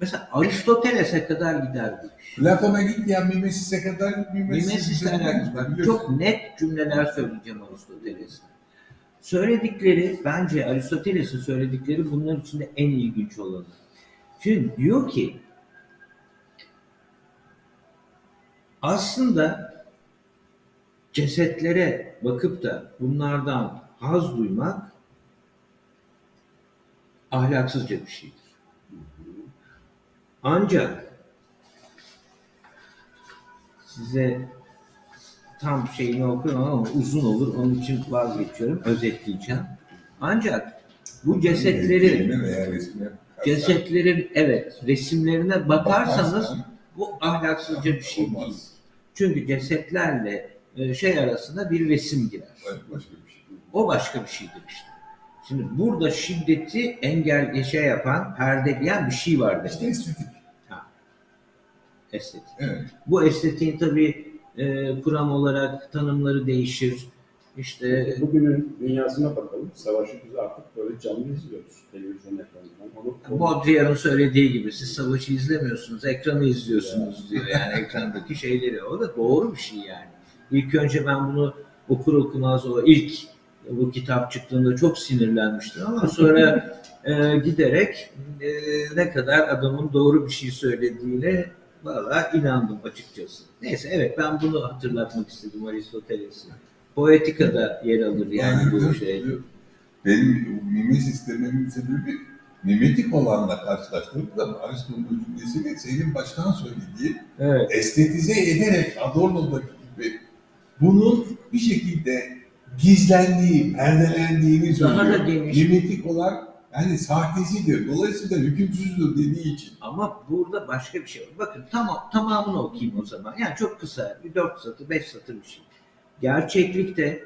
C: mesela Aristoteles'e kadar gider bu iş.
D: Platon'a git ya Mimesis'e kadar
C: Mimesis'le alakası var. Çok net cümleler söyleyeceğim Aristoteles'in. Söyledikleri, bence Aristoteles'in söyledikleri bunlar içinde en ilginç olanı. Şimdi diyor ki, aslında cesetlere bakıp da bunlardan haz duymak ahlaksızca bir şeydir. Ancak size tam şeyini okuyorum ama uzun olur. Onun için vazgeçiyorum. Özetleyeceğim. Ancak bu
D: resmine
C: cesetlerin evet resimlerine bakarsanız
D: bakarsan
C: bu ahlaksızca bir şey değil. Çünkü cesetlerle e, şey arasında bir resim girer.
D: Şey.
C: O başka bir şeydir işte. Şimdi burada şiddeti engel şey yapan, perdeleyen bir şey var
D: İşte
C: demek.
D: estetik.
C: Estetik.
D: Evet.
C: Bu estetiğin tabii e, kuram olarak tanımları değişir. İşte
E: Bugünün dünyasına bakalım. Savaşı biz artık böyle canlı izliyoruz televizyon ekranından. Onu,
C: Baudrillard'ın söylediği gibi siz savaşı izlemiyorsunuz, ekranı izliyorsunuz diyor. Yani ekrandaki şeyleri. O da doğru bir şey yani. İlk önce ben bunu okur okumaz o ilk bu kitap çıktığında çok sinirlenmiştim ama sonra e, giderek e, ne kadar adamın doğru bir şey söylediğine valla inandım açıkçası. Neyse evet ben bunu hatırlatmak istedim Aristoteles'i. Poetika'da yer alır yani bu şey.
D: Benim mimesis dememin sebebi mimetik olanla karşılaştığım zaman Aristo'nun cümlesini senin baştan söylediği
C: Evet.
D: estetize ederek Adorno'daki gibi bunun bir şekilde gizlendiği, perdelendiğini
C: Daha da
D: söylüyor.
C: geniş.
D: Mimetik olan Yani sahtesidir. Dolayısıyla hükümsüzdür dediği için.
C: Ama burada başka bir şey var. Bakın tamam tamamını okuyayım o zaman. Yani çok kısa bir dört satır, beş satır bir şey. Gerçeklikte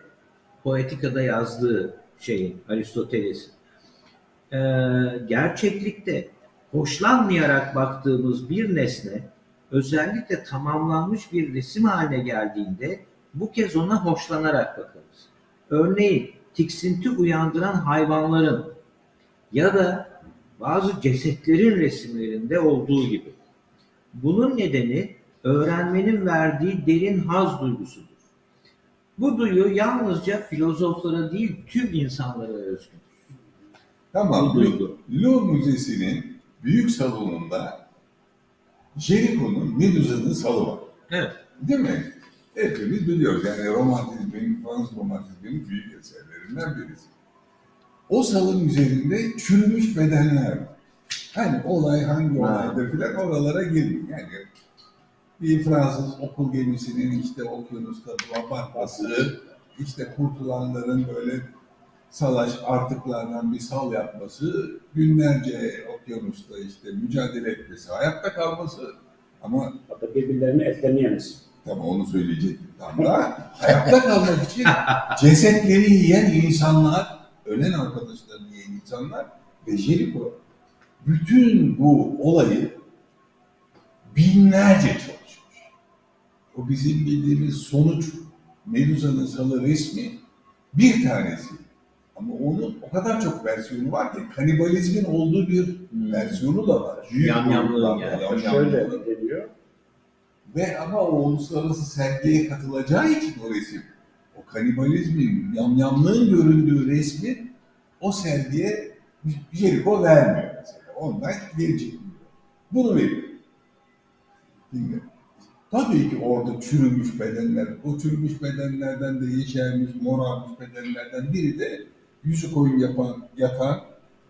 C: Poetika'da yazdığı şeyin Aristoteles'in ee, gerçeklikte hoşlanmayarak baktığımız bir nesne özellikle tamamlanmış bir resim haline geldiğinde bu kez ona hoşlanarak bakarız. Örneğin tiksinti uyandıran hayvanların ya da bazı cesetlerin resimlerinde olduğu gibi. Bunun nedeni öğrenmenin verdiği derin haz duygusudur. Bu duyu yalnızca filozoflara değil tüm insanlara özgü.
D: Tamam.
C: Bu duygu.
D: Louvre Müzesi'nin büyük salonunda Jericho'nun Medusa'nın salı var.
C: Evet.
D: Değil mi? Hepimiz biliyoruz. Yani romantizmin, Fransız romantizminin büyük eserlerinden birisi. O salın üzerinde çürümüş bedenler var. Hani olay hangi
C: Ha.
D: olaydır filan oralara girmiyor. Yani bir Fransız okul gemisinin işte okyanusta batması, işte kurtulanların böyle salaş artıklardan bir sal yapması, günlerce okyanusta işte mücadele etmesi, hayatta kalması ama
E: Hatta birbirlerini etlerini yemesi.
D: Tamam onu söyleyecektim tam da. Hayatta kalmak için cesetleri yiyen insanlar, ölen arkadaşlarını yiyen insanlar ve Jericho bütün bu olayı binlerce çalışmış. O bizim bildiğimiz sonuç Medusa'nın salı resmi bir tanesi. Ama onun o kadar çok versiyonu var ki kanibalizmin olduğu bir versiyonu da var.
C: Yamyamlığın
D: boyutlarda,
C: yani.
D: yamyamlığın.
E: Şöyle deniyor.
D: Ve ama o uluslararası sergiye katılacağı için o resim, kanibalizmin, yamyamlığın göründüğü resmi o sergiye Jericho vermiyor mesela. Ondan geri çekiliyor. Bunu veriyor. Şimdi, tabii ki orada çürümüş bedenler, o çürümüş bedenlerden de yeşermiş, morarmış bedenlerden biri de yüzü koyun yapan, yatan,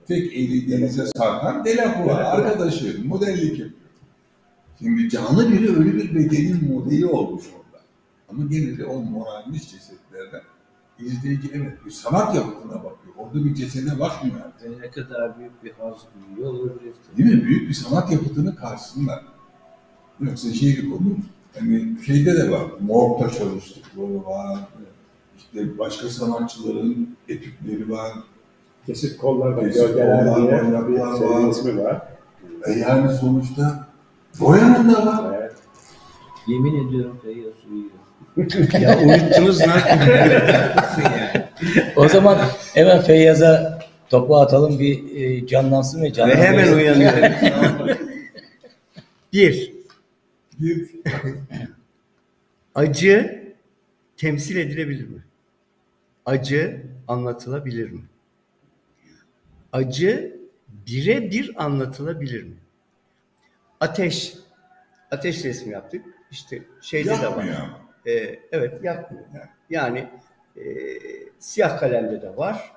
D: tek eli denize sarkan Delacroix arkadaşı, modellik yapıyor. Şimdi canlı biri ölü bir bedenin modeli olmuş orada. Ama gene de o morarmış cesetlerden izleyici evet bir sanat yapıtına bakıyor. Orada bir cesede bakmıyor.
C: Ve ne kadar büyük bir haz duyuyor olabilir.
D: Değil mi? Büyük bir sanat yapıtının karşısında. Yoksa şey konu, hani şeyde de var, morgda çalıştıkları var, işte başka sanatçıların etütleri var.
E: Kesik kollar var,
D: Kesik
E: gölgeler
D: kollar,
E: diye bir ismi var.
D: E yani sonuçta Boyanın da var.
E: Evet.
C: Yemin ediyorum Feyyaz uyuyor.
F: Ya uyuttunuz
C: yani.
B: O zaman hemen Feyyaz'a topu atalım bir e, canlansın ve
F: Ve
B: canlansın.
F: hemen uyanıyor. Bir,
D: Bir
F: acı temsil edilebilir mi? Acı anlatılabilir mi? Acı birebir anlatılabilir mi? Ateş, ateş resmi yaptık. İşte şeyde de var.
D: ama.
F: Ee, evet yakmıyor. Yani e, siyah kalemde de var.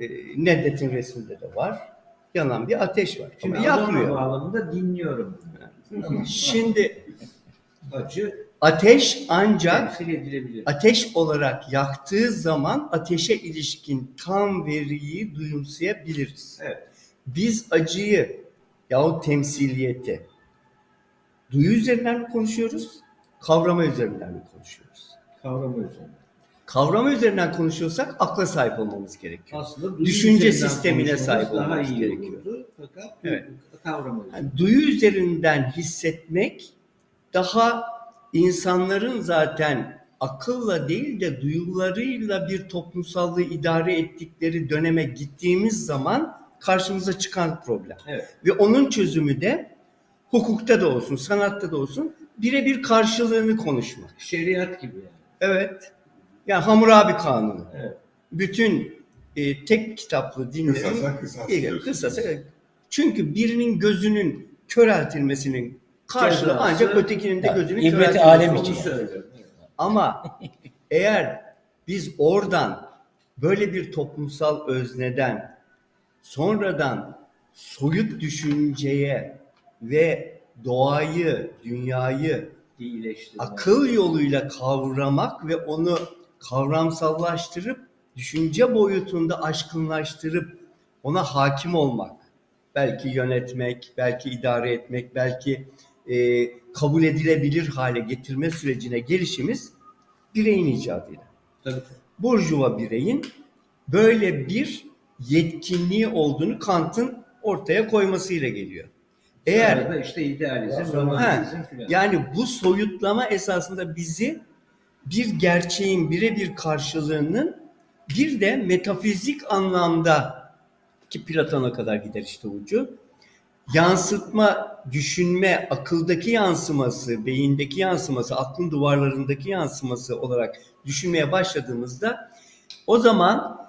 F: E, Nedret'in resminde de var. Yanan bir ateş var.
C: Şimdi
F: Ama yakmıyor.
C: bağlamında dinliyorum.
F: Şimdi
C: Acı
F: ateş ancak ateş olarak yaktığı zaman ateşe ilişkin tam veriyi duyumsayabiliriz.
C: Evet.
F: Biz acıyı yahut temsiliyeti duyu üzerinden mi konuşuyoruz, kavrama üzerinden mi konuşuyoruz?
C: Kavramı üzerine.
F: Kavrama üzerinden konuşuyorsak akla sahip olmamız gerekiyor.
C: Aslında duyu
F: Düşünce
C: üzerinden
F: sistemine sahip
C: daha
F: olmamız
C: iyi
F: gerekiyor.
C: olurdu. Fakat
F: Evet.
C: üzerine.
F: Yani duyu üzerinden hissetmek daha insanların zaten akılla değil de duyularıyla bir toplumsallığı idare ettikleri döneme gittiğimiz zaman karşımıza çıkan problem.
C: Evet.
F: Ve onun çözümü de hukukta da olsun, sanatta da olsun birebir karşılığını konuşmak.
C: Şeriat gibi yani.
F: Evet. Yani Hammurabi Kanunu.
C: Evet.
F: Bütün e, tek kitaplı dinlerin
D: Kısasa kısas
F: kısasa çünkü birinin gözünün köreltilmesinin karşılığı
C: Cezası-
F: ancak ötekinin de
B: Ya,
F: gözünün
B: ibreti
F: köreltilmesi.
B: alem için.
F: Ama eğer biz oradan böyle bir toplumsal özneden sonradan soyut düşünceye ve doğayı, dünyayı akıl yoluyla kavramak ve onu kavramsallaştırıp düşünce boyutunda aşkınlaştırıp ona hakim olmak, belki yönetmek, belki idare etmek, belki e, kabul edilebilir hale getirme sürecine gelişimiz bireyin icadıyla.
C: Tabii.
F: Burjuva bireyin böyle bir yetkinliği olduğunu Kant'ın ortaya koymasıyla geliyor. Eğer
C: Sonra da işte idealizm,
F: Ha,
C: romantizm filan.
F: yani bu soyutlama esasında bizi bir gerçeğin birebir karşılığının bir de metafizik anlamda ki Platon'a kadar gider işte ucu yansıtma, düşünme, akıldaki yansıması, beyindeki yansıması, aklın duvarlarındaki yansıması olarak düşünmeye başladığımızda o zaman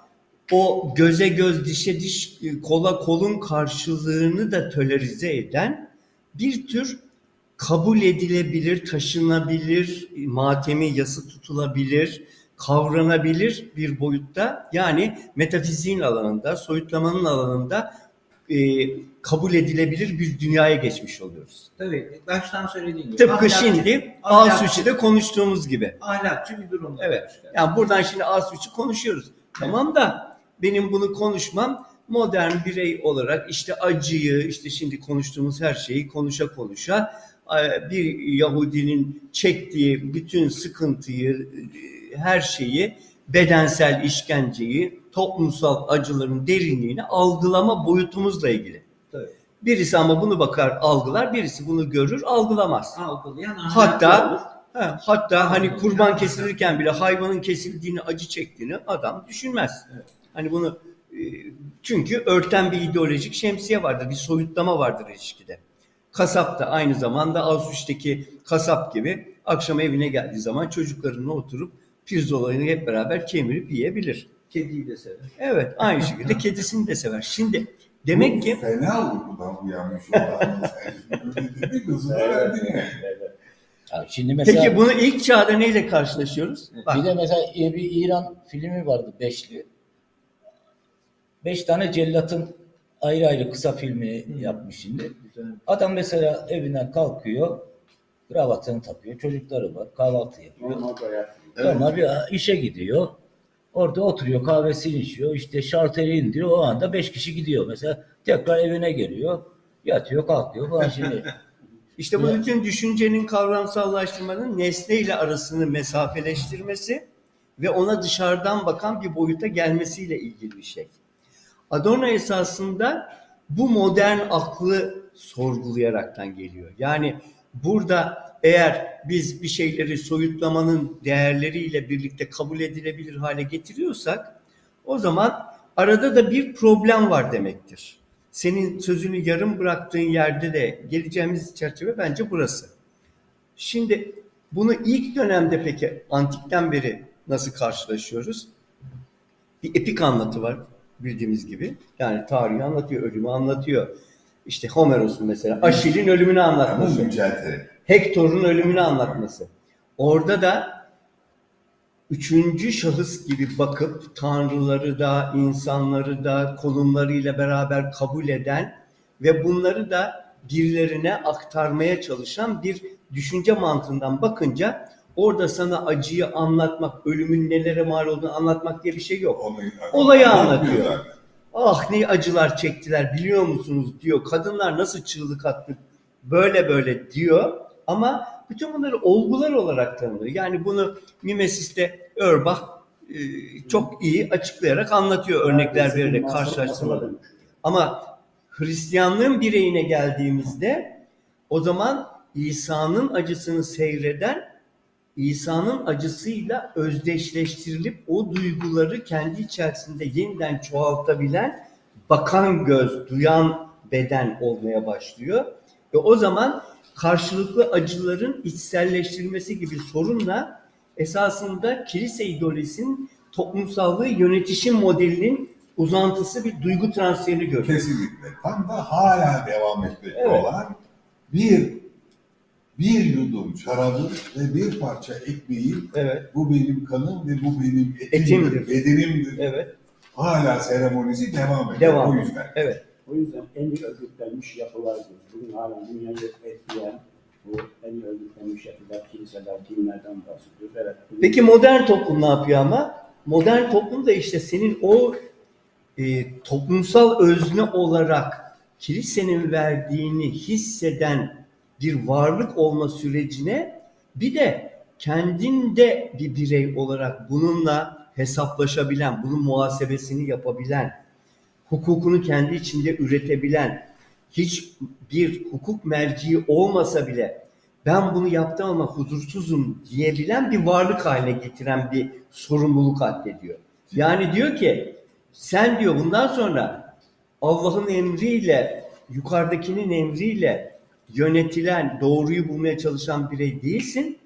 F: o göze göz, dişe diş, kola kolun karşılığını da tolerize eden bir tür kabul edilebilir, taşınabilir, matemi yası tutulabilir, kavranabilir bir boyutta yani metafiziğin alanında, soyutlamanın alanında e, kabul edilebilir bir dünyaya geçmiş oluyoruz.
C: Tabii baştan söylediğim gibi.
F: Tıpkı
C: ahlakçı-
F: şimdi Asuçi'de konuştuğumuz gibi.
C: Ahlakçı bir durumda.
F: Evet. Yani buradan şimdi Asuçi konuşuyoruz. Tamam da benim bunu konuşmam modern birey olarak işte acıyı, işte şimdi konuştuğumuz her şeyi konuşa konuşa e, bir Yahudinin çektiği bütün sıkıntıyı, e, her şeyi, bedensel işkenceyi, toplumsal acıların derinliğini algılama boyutumuzla ilgili. Birisi ama bunu bakar, algılar, birisi bunu görür, algılamaz.
C: Algılayan
F: Hatta. Ha, hatta hani kurban kesilirken bile hayvanın kesildiğini, acı çektiğini adam düşünmez.
C: Evet.
F: Hani bunu e, çünkü örten bir ideolojik şemsiye vardır, bir soyutlama vardır ilişkide. Kasap da aynı zamanda Auschwitz'teki kasap gibi akşam evine geldiği zaman çocuklarına oturup pirzolayını hep beraber kemirip yiyebilir.
C: Kediyi de sever.
F: Evet, aynı şekilde kedisini de sever. Şimdi demek
D: Bu
F: ki
D: Fena uykudan uyanmış olan yani.
B: Şimdi mesela
F: peki bunu ilk çağda neyle karşılaşıyoruz? Bak,
B: bir de mesela bir İran filmi vardı Beşli. Beş tane cellatın ayrı ayrı kısa filmi yapmış şimdi.
C: Güzel.
B: Adam mesela evinden kalkıyor, kravatını takıyor, çocukları var, kahvaltı yapıyor.
E: Normal hayat.
B: Normal bir işe gidiyor. Orada oturuyor, kahvesini içiyor, işte şarteri indiriyor. O anda beş kişi gidiyor. Mesela tekrar evine geliyor, yatıyor, kalkıyor falan şimdi.
F: İşte bu
B: Ya-
F: bütün düşüncenin kavramsallaştırmanın nesneyle arasını mesafeleştirmesi ve ona dışarıdan bakan bir boyuta gelmesiyle ilgili bir şey. Adorno esasında bu modern aklı sorgulayaraktan geliyor. Yani burada eğer biz bir şeyleri soyutlamanın değerleriyle birlikte kabul edilebilir hale getiriyorsak o zaman arada da bir problem var demektir. Senin sözünü yarım bıraktığın yerde de geleceğimiz çerçeve bence burası. Şimdi bunu ilk dönemde peki antikten beri nasıl karşılaşıyoruz? Bir epik anlatı var bildiğimiz gibi. Yani tarihi anlatıyor, ölümü anlatıyor. İşte Homeros'un mesela Aşil'in ölümünü anlatması. Hektor'un ölümünü anlatması. Orada da üçüncü şahıs gibi bakıp tanrıları da, insanları da konumlarıyla beraber kabul eden ve bunları da birilerine aktarmaya çalışan bir düşünce mantığından bakınca orada sana acıyı anlatmak, ölümün nelere mal olduğunu anlatmak diye bir şey yok. Olayı anlatıyor.
D: zaten.
F: Ah ne acılar çektiler biliyor musunuz diyor. Kadınlar nasıl çığlık attı böyle böyle diyor. Ama bütün bunları olgular olarak tanımlıyor. Yani bunu Mimesis'te Örbach e, çok iyi açıklayarak anlatıyor örnekler vererek karşılaştırmalar. Ama Hristiyanlığın bireyine geldiğimizde o zaman İsa'nın acısını seyreden İsa'nın acısıyla özdeşleştirilip o duyguları kendi içerisinde yeniden çoğaltabilen bakan göz, duyan beden olmaya başlıyor. Ve o zaman karşılıklı acıların içselleştirilmesi gibi sorunla esasında kilise ideolojisinin toplumsallığı yönetişim modelinin uzantısı bir duygu transferini görüyor.
D: Kesinlikle. Tam da hala devam etmekte
F: Evet.
D: olan bir bir yudum şarabı ve bir parça ekmeği
F: Evet,
D: bu benim kanım ve bu benim etimdir,
F: Etimdir.
D: bedenimdir.
F: evet,
D: Hala seremonisi devam ediyor.
F: devam.
D: O yüzden.
F: Evet.
E: O yüzden en iyi örgütlenmiş yapılardır. Bugün hala dünyayı etkileyen bu en iyi örgütlenmiş yapılar, kiliseler, dinlerden bahsediyoruz. Evet.
F: Peki modern toplum ne yapıyor ama? Modern toplum da işte senin o e, toplumsal özne olarak kilisenin verdiğini hisseden bir varlık olma sürecine bir de kendinde bir birey olarak bununla hesaplaşabilen, bunun muhasebesini yapabilen, hukukunu kendi içinde üretebilen, hiç bir hukuk merciği olmasa bile ben bunu yaptım ama huzursuzum diyebilen bir varlık haline getiren bir sorumluluk addediyor. Yani diyor ki sen diyor bundan sonra Allah'ın emriyle, yukarıdakinin emriyle yönetilen, doğruyu bulmaya çalışan birey değilsin.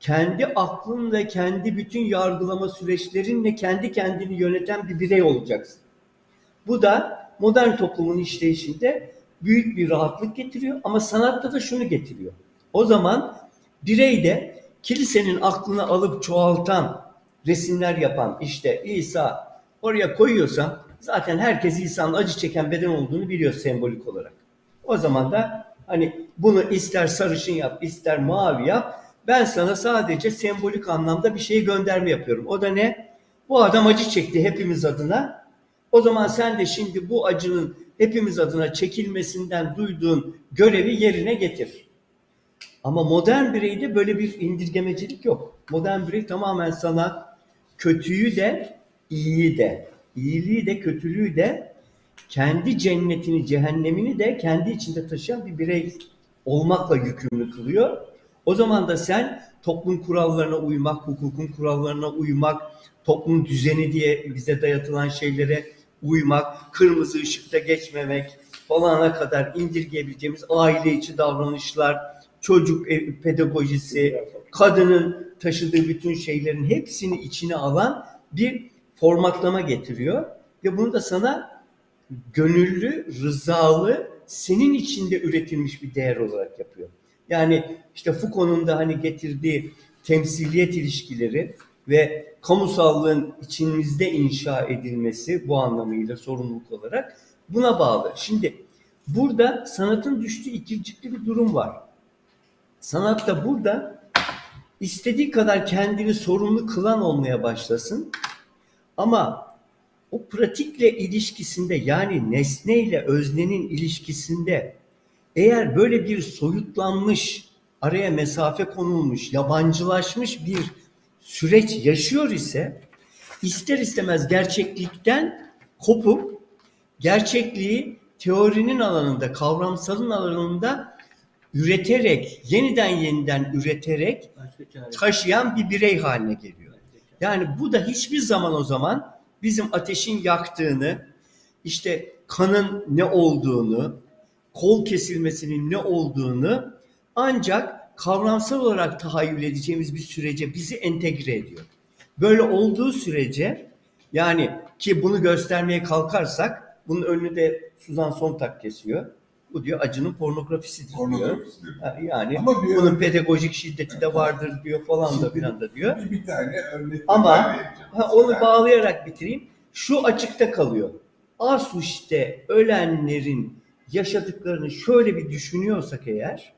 F: Kendi aklınla, kendi bütün yargılama süreçlerinle kendi kendini yöneten bir birey olacaksın. Bu da modern toplumun işleyişinde büyük bir rahatlık getiriyor ama sanatta da şunu getiriyor. O zaman birey de kilisenin aklını alıp çoğaltan, resimler yapan işte İsa oraya koyuyorsan zaten herkes İsa'nın acı çeken beden olduğunu biliyor sembolik olarak. O zaman da hani bunu ister sarışın yap, ister mavi yap. Ben sana sadece sembolik anlamda bir şey gönderme yapıyorum. O da ne? Bu adam acı çekti hepimiz adına. O zaman sen de şimdi bu acının hepimiz adına çekilmesinden duyduğun görevi yerine getir. Ama modern bireyde böyle bir indirgemecilik yok. Modern birey tamamen sana kötüyü de, iyiyi de, iyiliği de, kötülüğü de, kendi cennetini, cehennemini de kendi içinde taşıyan bir birey olmakla yükümlü kılıyor. O zaman da sen toplum kurallarına uymak, hukukun kurallarına uymak, toplum düzeni diye bize dayatılan şeylere uymak, kırmızı ışıkta geçmemek falana kadar indirgeyebileceğimiz aile içi davranışlar, çocuk e, pedagojisi, kadının taşıdığı bütün şeylerin hepsini içine alan bir formatlama getiriyor ve bunu da sana gönüllü, rızalı, senin içinde üretilmiş bir değer olarak yapıyor. Yani işte Foucault'un da hani getirdiği temsiliyet ilişkileri ve kamusallığın içimizde inşa edilmesi bu anlamıyla sorumluluk olarak buna bağlı. Şimdi burada sanatın düştüğü ikircikli bir durum var. Sanat da burada istediği kadar kendini sorumlu kılan olmaya başlasın. Ama o pratikle ilişkisinde yani nesneyle öznenin ilişkisinde eğer böyle bir soyutlanmış, araya mesafe konulmuş, yabancılaşmış bir süreç yaşıyor ise ister istemez gerçeklikten kopup gerçekliği teorinin alanında, kavramsalın alanında üreterek, yeniden yeniden üreterek taşıyan bir birey haline geliyor. Yani bu da hiçbir zaman o zaman bizim ateşin yaktığını, işte kanın ne olduğunu, kol kesilmesinin ne olduğunu ancak kavramsal olarak tahayyül edeceğimiz bir sürece bizi entegre ediyor. Böyle olduğu sürece yani ki bunu göstermeye kalkarsak bunun önünü de Suzan Sontag kesiyor. Bu diyor acının pornografisidir diyor.
D: Pornografisi diyor.
F: Ha, Yani
D: Ama bir
F: bunun
D: örnek-
F: pedagojik şiddeti de vardır diyor falan da filan da diyor.
D: Bir, bir tane örnek
F: Ama
D: daha vereceğim.
F: ha, onu
D: Mesela.
F: bağlayarak bitireyim. Şu açıkta kalıyor. Asuç'te ölenlerin yaşadıklarını şöyle bir düşünüyorsak eğer,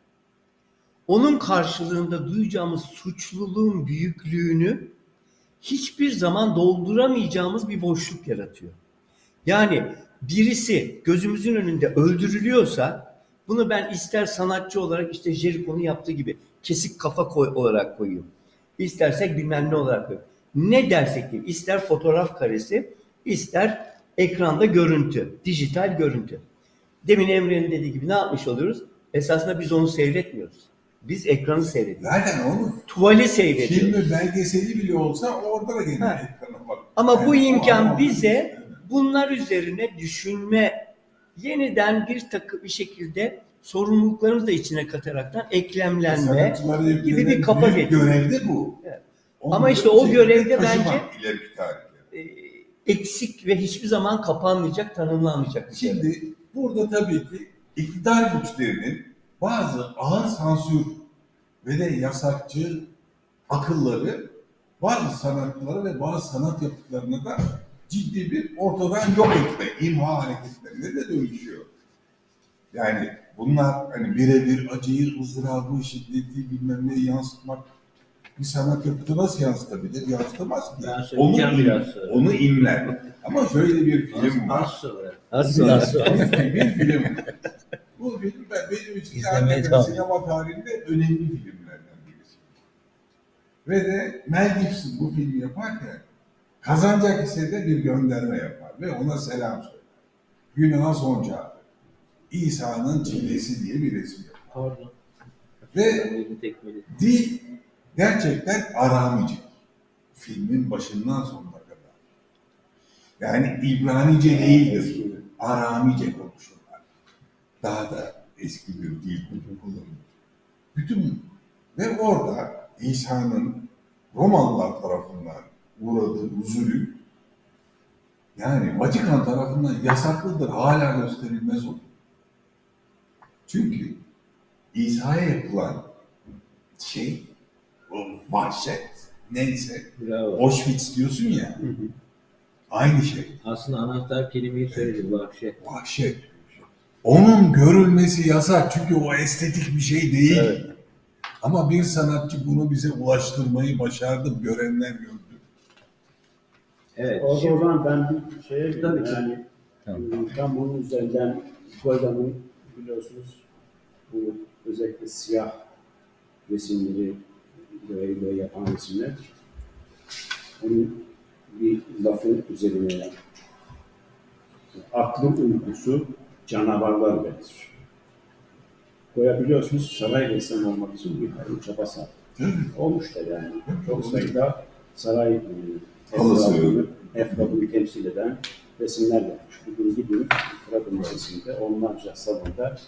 F: onun karşılığında duyacağımız suçluluğun büyüklüğünü hiçbir zaman dolduramayacağımız bir boşluk yaratıyor. Yani birisi gözümüzün önünde öldürülüyorsa bunu ben ister sanatçı olarak işte Jericho'nun yaptığı gibi kesik kafa koy, olarak koyuyorum. İstersek bilmem ne olarak koyuyorum. Ne dersek diyeyim. ister fotoğraf karesi, ister ekranda görüntü, dijital görüntü. Demin Emre'nin dediği gibi ne yapmış oluyoruz? Esasında biz onu seyretmiyoruz. Biz ekranı seyrediyoruz.
D: Zaten onu
F: Tuvali seyrediyoruz.
D: filmi belgeseli bile olsa orada da gene ekrana bak.
F: Ama bu
D: Yani o
F: imkan bize bunlar üzerine düşünme, yeniden bir takım bir şekilde sorumluluklarımızı da içine kataraktan eklemlenme.
D: Sanatçılara
F: gibi bir kafa getiriyor.
D: Görev de bu.
F: Evet. Ama işte o görevde bence- e, eksik ve hiçbir zaman kapanmayacak, tanımlanmayacak bir şey.
D: Şimdi burada tabii ki iktidar güçlerinin bazı ağır sansür ve de yasakçı akılları bazı sanatları ve bazı sanat yapıtlarını da ciddi bir ortadan yok etme, imha hareketlerine de dönüşüyor. Yani bunlar hani birebir acıyı, ızdırabı, şiddeti bilmem neyi yansıtmak bir sanat yapıtı nasıl yansıtabilir? Yansıtamaz ki. Onu, im- onu imler. Ama şöyle bir film
C: Az
D: var.
C: sonra.
B: Az az
D: bir, film. Bu film ben, benim için
B: devam
D: sinema tarihinde önemli filmlerden birisi. Ve de Mel Gibson bu filmi yaparken kazanacak ise de bir gönderme yapar ve ona selam söyler. Günah'a son çağrı. İsa'nın çilesi diye bir resim yapar.
C: Pardon.
D: Ve dil gerçekten Aramice. Filmin başından sonuna kadar. Yani İbranice değildir. Aramice konuşurlar. Daha da eski bir dil kullanılır. Bütün ve orada İsa'nın Romalılar tarafından uğradığı zulüm yani Vatikan tarafından yasaklıdır, hala gösterilmez olur. Çünkü İsa'ya yapılan şey, o vahşet neyse,
C: Bravo.
D: Auschwitz diyorsun ya, aynı şey.
C: Aslında anahtar kelimeyi söyledim vahşet.
D: Vahşet. Onun görülmesi yasak çünkü o estetik bir şey değil.
C: Evet.
D: Ama bir sanatçı bunu bize ulaştırmayı başardı, görenler gördü.
C: Evet.
E: O
C: Şimdi,
E: zaman ben bir şeye gireyim.
C: Tabii.
E: Yani
B: Tamam.
E: e, tam bunun üzerinden Golda'nın biliyorsunuz bu özellikle siyah resimleri böyle, böyle yapan resimler onun bir lafın üzerine aklın uykusu canavarlar verir. Goya biliyorsunuz saray ressamı olmak için bir hayli çaba sarf olmuş da yani. Çok sayıda saray e, efradını, efradını temsil eden resimler yapmış. Bugün gidin Prada Müzesi'nde onlarca salonda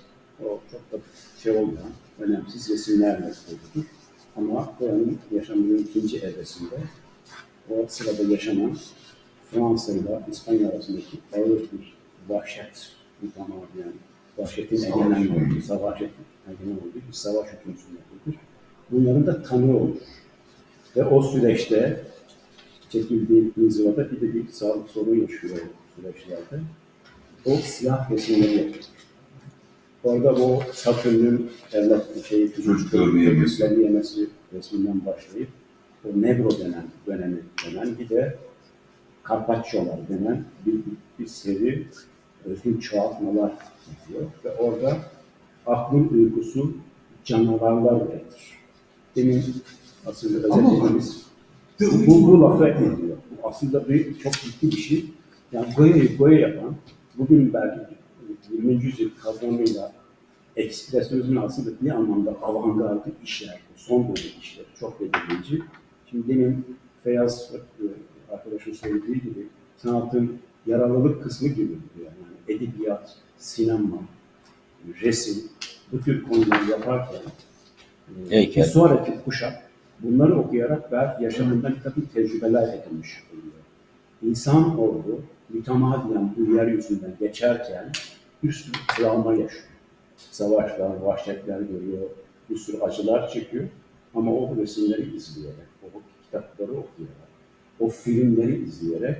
E: o çok da şey olmayan, önemsiz resimlerle kurulur. Ama Goya'nın yaşamının ikinci evresinde o sırada yaşanan Fransa ile İspanya arasındaki ağır bir vahşet, bir tamam yani vahşetin egemen olduğu, savaşetin egemen olduğu bir savaş hükümsündedir. Bunların da tanığı olur. Ve o süreçte çekildiği inzivada bir de bir sağlık sorunu yaşıyor o süreçlerde. O siyah resimleri. Orada o Satürn'ün evlat şey,
D: Çocuklarını yemesi.
E: yemesi resminden başlayıp o Negro denen dönemi denen bir de Carpaccio'lar denen bir, bir, bir seri özgün çoğaltmalar yapıyor. Ve orada aklın uykusu canavarlar üretir. Demin aslında özetlediğimiz bu, bu lafı ediyor. Bu aslında bir, çok ciddi bir şey. Yani Goya'yı Goya yapan, bugün belki 20. yüzyıl kavramıyla ekspresyonizmin aslında bir anlamda avantgardı işler, son dönem işler, çok belirleyici. Şimdi demin Feyyaz e, arkadaşın söylediği gibi sanatın yararlılık kısmı gibi yani. yani edebiyat, sinema, resim, bu tür konuları yaparken e,
B: Heykel.
E: bir sonraki kuşak bunları okuyarak belki yaşamından bir takım tecrübeler edinmiş oluyor. İnsan oldu mütemadiyen bu yeryüzünden geçerken bir sürü travma yaşıyor. Savaşlar, vahşetler görüyor, bir sürü acılar çekiyor. Ama o resimleri izleyerek, o kitapları okuyarak, o filmleri izleyerek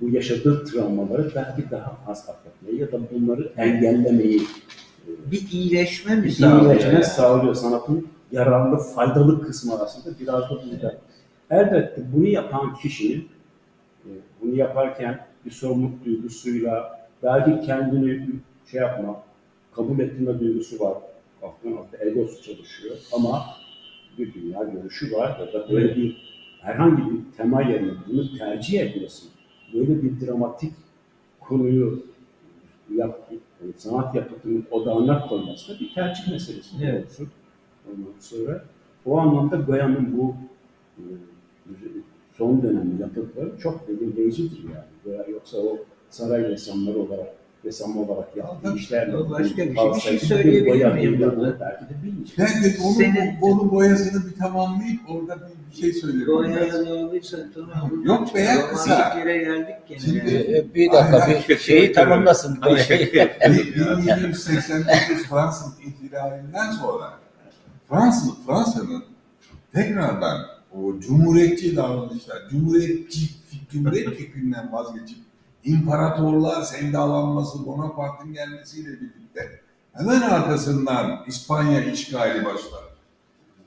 E: bu yaşadığı travmaları belki daha az atlatmayı ya da bunları engellemeyi
C: bir iyileşme mi
E: bir
C: sağlıyor?
E: iyileşme
C: yani?
E: sağlıyor. Sanatın yararlı, faydalı kısmı aslında biraz da burada. Elbette bunu yapan kişi e, bunu yaparken bir sorumluluk duygusuyla belki kendini şey yapma, kabul ettirme duygusu var. Aklın altta egosu çalışıyor ama bir dünya görüşü var ya da böyle bir herhangi bir tema yerine bunu tercih ediyorsun. Böyle bir dramatik konuyu yap, sanat yapıtının odağına koyması da bir tercih meselesi
C: Evet.
E: Ondan sonra o anlamda Goya'nın bu e, son dönem yapıtları çok belirleyicidir yani. Goya yoksa o saray ressamları olarak ressam olarak yaptığı işlerle
C: başka bir şey. Bir şey söyleyebilir miyim
E: belki de.
D: Ben de onun,
C: Senin-
D: onun boyasını bir tamamlayıp orada bir, bir şey söylerim.
C: Goya'ya bağlıysa tamam.
D: Yok be ya, kısa.
C: Yere geldik gene.
D: Şimdi-
C: yani.
B: Ee, Bir dakika
D: Aynen.
B: bir şeyi tamamlasın.
C: Ay, şaka yapıyorum ya.
D: 1789 Fransız ihtilalinden sonra Fransız Fransa'nın tekrardan o cumhuriyetçi davranışlar, cumhuriyetçi cumhuriyet fikrinden vazgeçip imparatorluğa sevdalanması, Bonaparte'ın gelmesiyle birlikte hemen arkasından İspanya işgali başlar.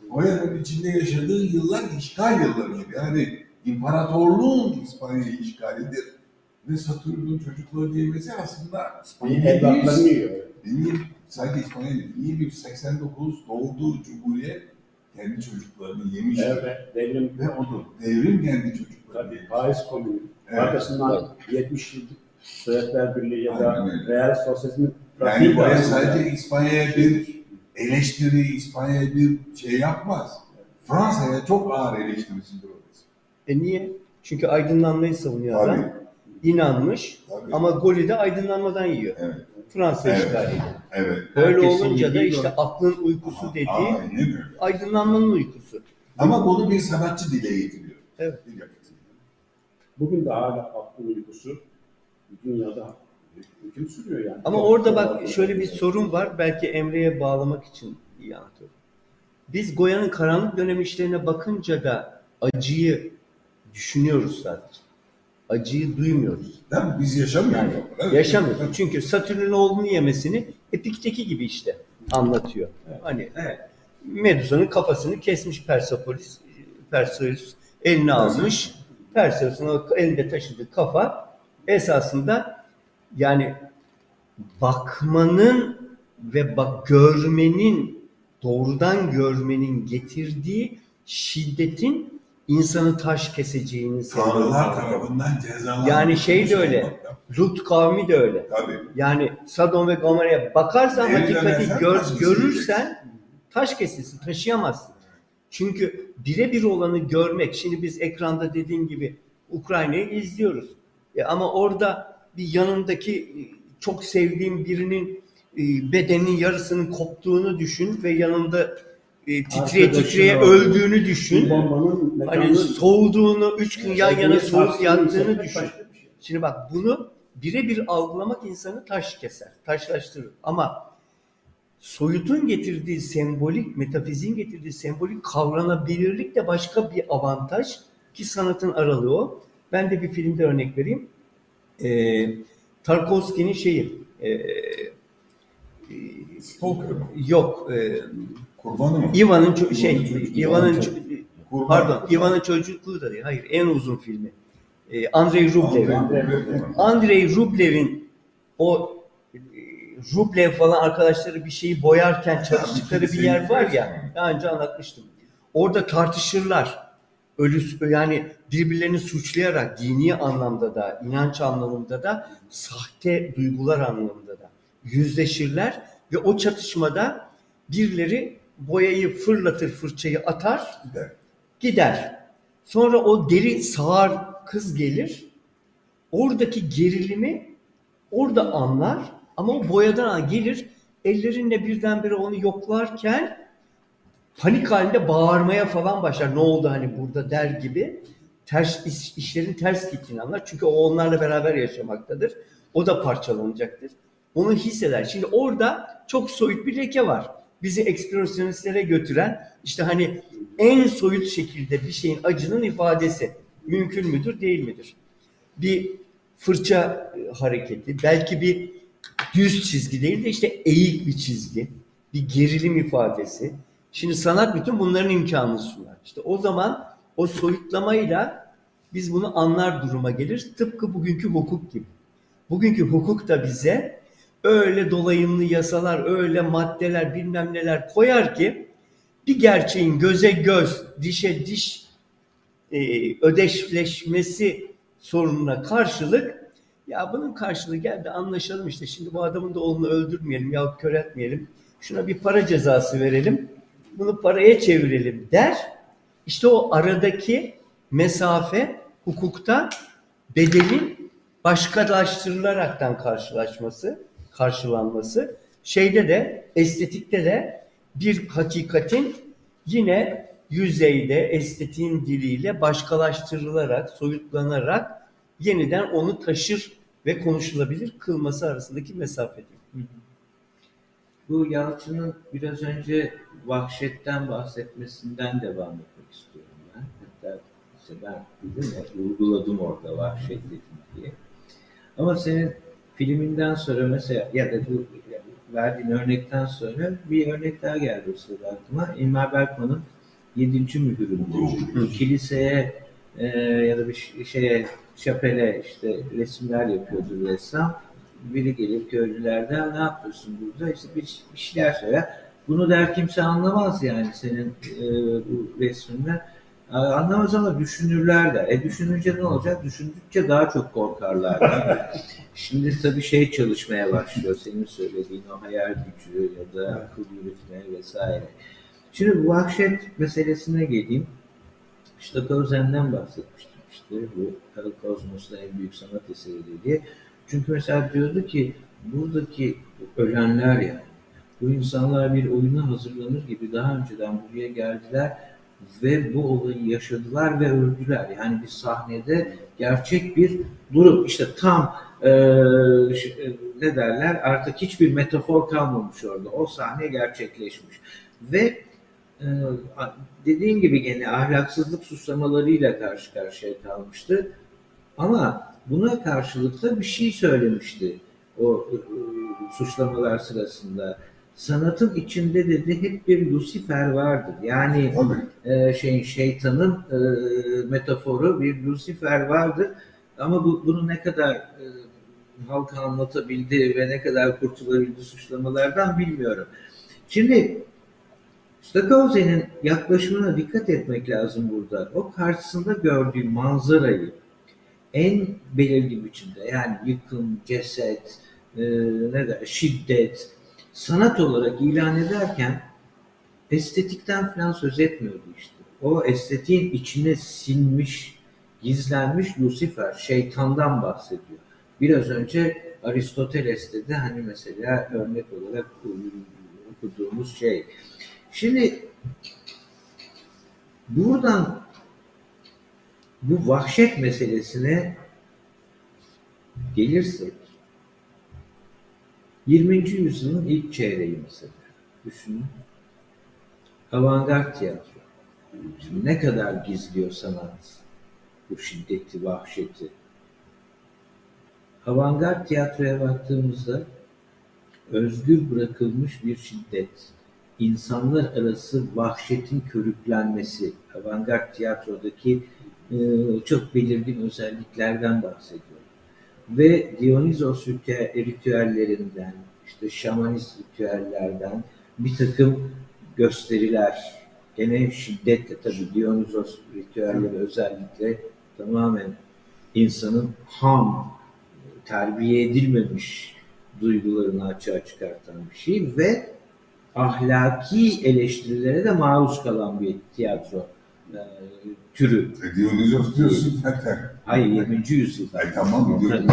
D: Goya'nın içinde yaşadığı yıllar işgal yıllarıydı. Yani imparatorluğun İspanya'yı işgalidir. Ve Satürn'ün çocukları diyemesi aslında
E: İspanya evlatlarını yiyor.
D: 1100 sadece İspanya değil, 1189 doğduğu cumhuriyet kendi çocuklarını yemiş.
E: Evet, devrim
D: Ve odur. Devrim kendi çocuklarını
E: Tabii
D: yemiş.
E: Paris Komünü.
D: Evet.
E: Arkasından 70 yıl Sovyetler Birliği ya da. Real Sosyalizmin
D: Yani buraya sadece İspanya'ya bir eleştiri, İspanya'ya bir şey yapmaz. Fransa'ya çok ağır eleştirisidir orası.
F: E niye? Çünkü aydınlanmayı savunuyor adam. İnanmış
D: tabii.
F: ama golü de aydınlanmadan yiyor.
D: Evet,
F: Fransa
D: Evet.
F: işgaliyle.
D: evet.
F: Öyle
C: Herkesin
F: olunca da işte aklın uykusu dediği
D: Aynen öyle.
F: aydınlanmanın uykusu.
D: Ama bunu bir sanatçı dile getiriyor.
F: Evet.
E: Bugün de hala aklı uykusu dünyada hüküm sürüyor yani.
F: Ama
E: Çok
F: orada bak şöyle bir sorun var. Belki Emre'ye bağlamak için iyi anlatıyorum. Biz Goya'nın karanlık dönem işlerine bakınca da acıyı düşünüyoruz sadece. Acıyı duymuyoruz.
D: Değil mi? Biz yaşamıyoruz.
F: Yani
D: Evet.
F: yaşamıyoruz. Çünkü Satürn'ün oğlunu yemesini Epik'teki gibi işte anlatıyor. Hani
C: Evet.
F: Medusa'nın kafasını kesmiş Persepolis, Perseus eline almış. Perseus'un o elinde taşıdığı kafa esasında yani bakmanın ve bak görmenin doğrudan görmenin getirdiği şiddetin insanı taş keseceğini
D: Tanrılar tarafından cezalandırılmış.
F: Yani şey de öyle. Lut kavmi de öyle.
D: Tabii.
F: Yani Sodom ve Gomorra'ya bakarsan
D: Geri
F: hakikati gör,
D: taş
F: görürsen taş kesilsin, taşıyamazsın. Çünkü birebir olanı görmek, şimdi biz ekranda dediğin gibi Ukrayna'yı izliyoruz. E ama orada bir yanındaki e, çok sevdiğim birinin e, bedeninin yarısının koptuğunu düşün ve yanında e, titreye titreye öldüğünü düşün. Hani soğuduğunu, üç gün yan yana soğuk yattığını
E: hissetmek
F: düşün.
E: şey.
F: Şimdi bak bunu birebir algılamak insanı taş keser, taşlaştırır. Ama soyutun getirdiği sembolik, metafizin getirdiği sembolik kavranabilirlik de başka bir avantaj ki sanatın aralığı o. Ben de bir filmde örnek vereyim. Ee, Tarkovski'nin şeyi, e,
D: Stalker
F: yok, e,
D: Kurbanı mı?
F: Ivan'ın şey,
D: Ivan'ın Kurban.
F: pardon, Ivan'ın çocukluğu da değil. Hayır, en uzun filmi. Ee, Andrei Rublev. Andrei Rublev'in o e, Rublev falan arkadaşları bir şeyi boyarken çalıştıkları bir yer var ya, daha önce anlatmıştım. Orada tartışırlar. Ölü, yani birbirlerini suçlayarak dini anlamda da, inanç anlamında da, sahte duygular anlamında da yüzleşirler ve o çatışmada birileri boyayı fırlatır, fırçayı atar,
D: Gider.
F: gider. Sonra o deri sağır kız gelir. Oradaki gerilimi orada anlar ama o boyadan an- gelir ellerinle birdenbire onu yoklarken panik halinde bağırmaya falan başlar. Ne oldu hani burada der gibi. Ters iş- işlerin ters gittiğini anlar. Çünkü o onlarla beraber yaşamaktadır. O da parçalanacaktır. Onu hisseder. Şimdi orada çok soyut bir leke var. Bizi ekspresyonistlere götüren işte hani en soyut şekilde bir şeyin acının ifadesi mümkün müdür değil midir? Bir fırça e, hareketi, belki bir düz çizgi değil de işte eğik bir çizgi, bir gerilim ifadesi. Şimdi sanat bütün bunların imkanını sunar. İşte o zaman o soyutlamayla biz bunu anlar duruma gelir. Tıpkı bugünkü hukuk gibi. Bugünkü hukuk da bize öyle dolayımlı yasalar, öyle maddeler bilmem neler koyar ki bir gerçeğin göze göz, dişe diş e, ödeşleşmesi sorununa karşılık ya bunun karşılığı geldi anlaşalım işte şimdi bu adamın da oğlunu öldürmeyelim yahut kör etmeyelim. Şuna bir para cezası verelim. Bunu paraya çevirelim der. İşte o aradaki mesafe hukukta bedelin başkalaştırılaraktan karşılaşması, karşılanması. Şeyde de estetikte de bir hakikatin yine yüzeyde estetiğin diliyle başkalaştırılarak, soyutlanarak yeniden onu taşır ve konuşulabilir kılması arasındaki mesafedir.
C: Bu Yalçın'ın biraz önce vahşetten bahsetmesinden devam etmek istiyorum ben. Hatta işte ben dedim ya, vurguladım orada vahşet dedim diye. Ama senin filminden sonra mesela ya da bu verdiğin örnekten sonra bir örnek daha geldi o sırada aklıma. İlmar Berkman'ın 7. mühüründe. Kiliseye e, ya da bir şeye şapele işte resimler yapıyordu ressam. Biri gelir köylülerden ne yapıyorsun burada? İşte bir, bir şeyler söyler. Bunu der kimse anlamaz yani senin e, bu resminden. A- Anlamaz ama düşünürler der. E düşününce ne olacak? Düşündükçe daha çok korkarlar. Şimdi tabii şey çalışmaya başlıyor. Senin söylediğin o hayal gücü ya da akıl yürütme vesaire. Şimdi bu vahşet meselesine geleyim. İşte Kauzen'den bahsetmiştim işte bu Kozmos'ta en büyük sanat eseri diye. Çünkü mesela diyordu ki buradaki ölenler yani bu insanlar bir oyuna hazırlanır gibi daha önceden buraya geldiler ve bu olayı yaşadılar ve öldüler. Yani bir sahnede gerçek bir durum. İşte tam e, e, ne derler artık hiçbir metafor kalmamış orada. O sahne gerçekleşmiş. Ve e, dediğim gibi gene ahlaksızlık suçlamalarıyla karşı karşıya kalmıştı. Ama buna karşılık da bir şey söylemişti o e, suçlamalar sırasında. Sanatın içinde dedi hep bir Lucifer vardır. Yani e, şeyin şeytanın e, metaforu bir Lucifer vardır. Ama bu, bunu ne kadar e, halka anlatabildi ve ne kadar kurtulabildi suçlamalardan bilmiyorum. Şimdi Stokowski'nin yaklaşımına dikkat etmek lazım burada. O karşısında gördüğü manzarayı en belirgin biçimde yani yıkım, ceset, e, ne der, şiddet, sanat olarak ilan ederken estetikten falan söz etmiyordu işte. O estetiğin içine sinmiş, gizlenmiş Lucifer, şeytandan bahsediyor. Biraz önce Aristoteles'te de hani mesela örnek olarak okuduğumuz şey. Şimdi buradan bu vahşet meselesine gelirsek 20. yüzyılın ilk çeyreği mesela. Düşünün. Avantgard tiyatro. Şimdi ne kadar gizliyor sanat bu şiddeti, vahşeti. Avantgard tiyatroya baktığımızda özgür bırakılmış bir şiddet, insanlar arası vahşetin körüklenmesi, avantgard tiyatrodaki e, çok belirgin özelliklerden bahsediyor. Ve Dionysos ritüel- ritüellerinden, işte şamanist ritüellerden bir takım gösteriler, gene şiddetle tabii Dionysos ritüelleri özellikle tamamen insanın ham, terbiye edilmemiş duygularını açığa çıkartan bir şey ve ahlaki eleştirilere de maruz kalan bir tiyatro e, türü.
D: E, Dionysos diyorsun zaten.
C: Hayır 20. yüzyılda.
D: Ay tamam diyorum.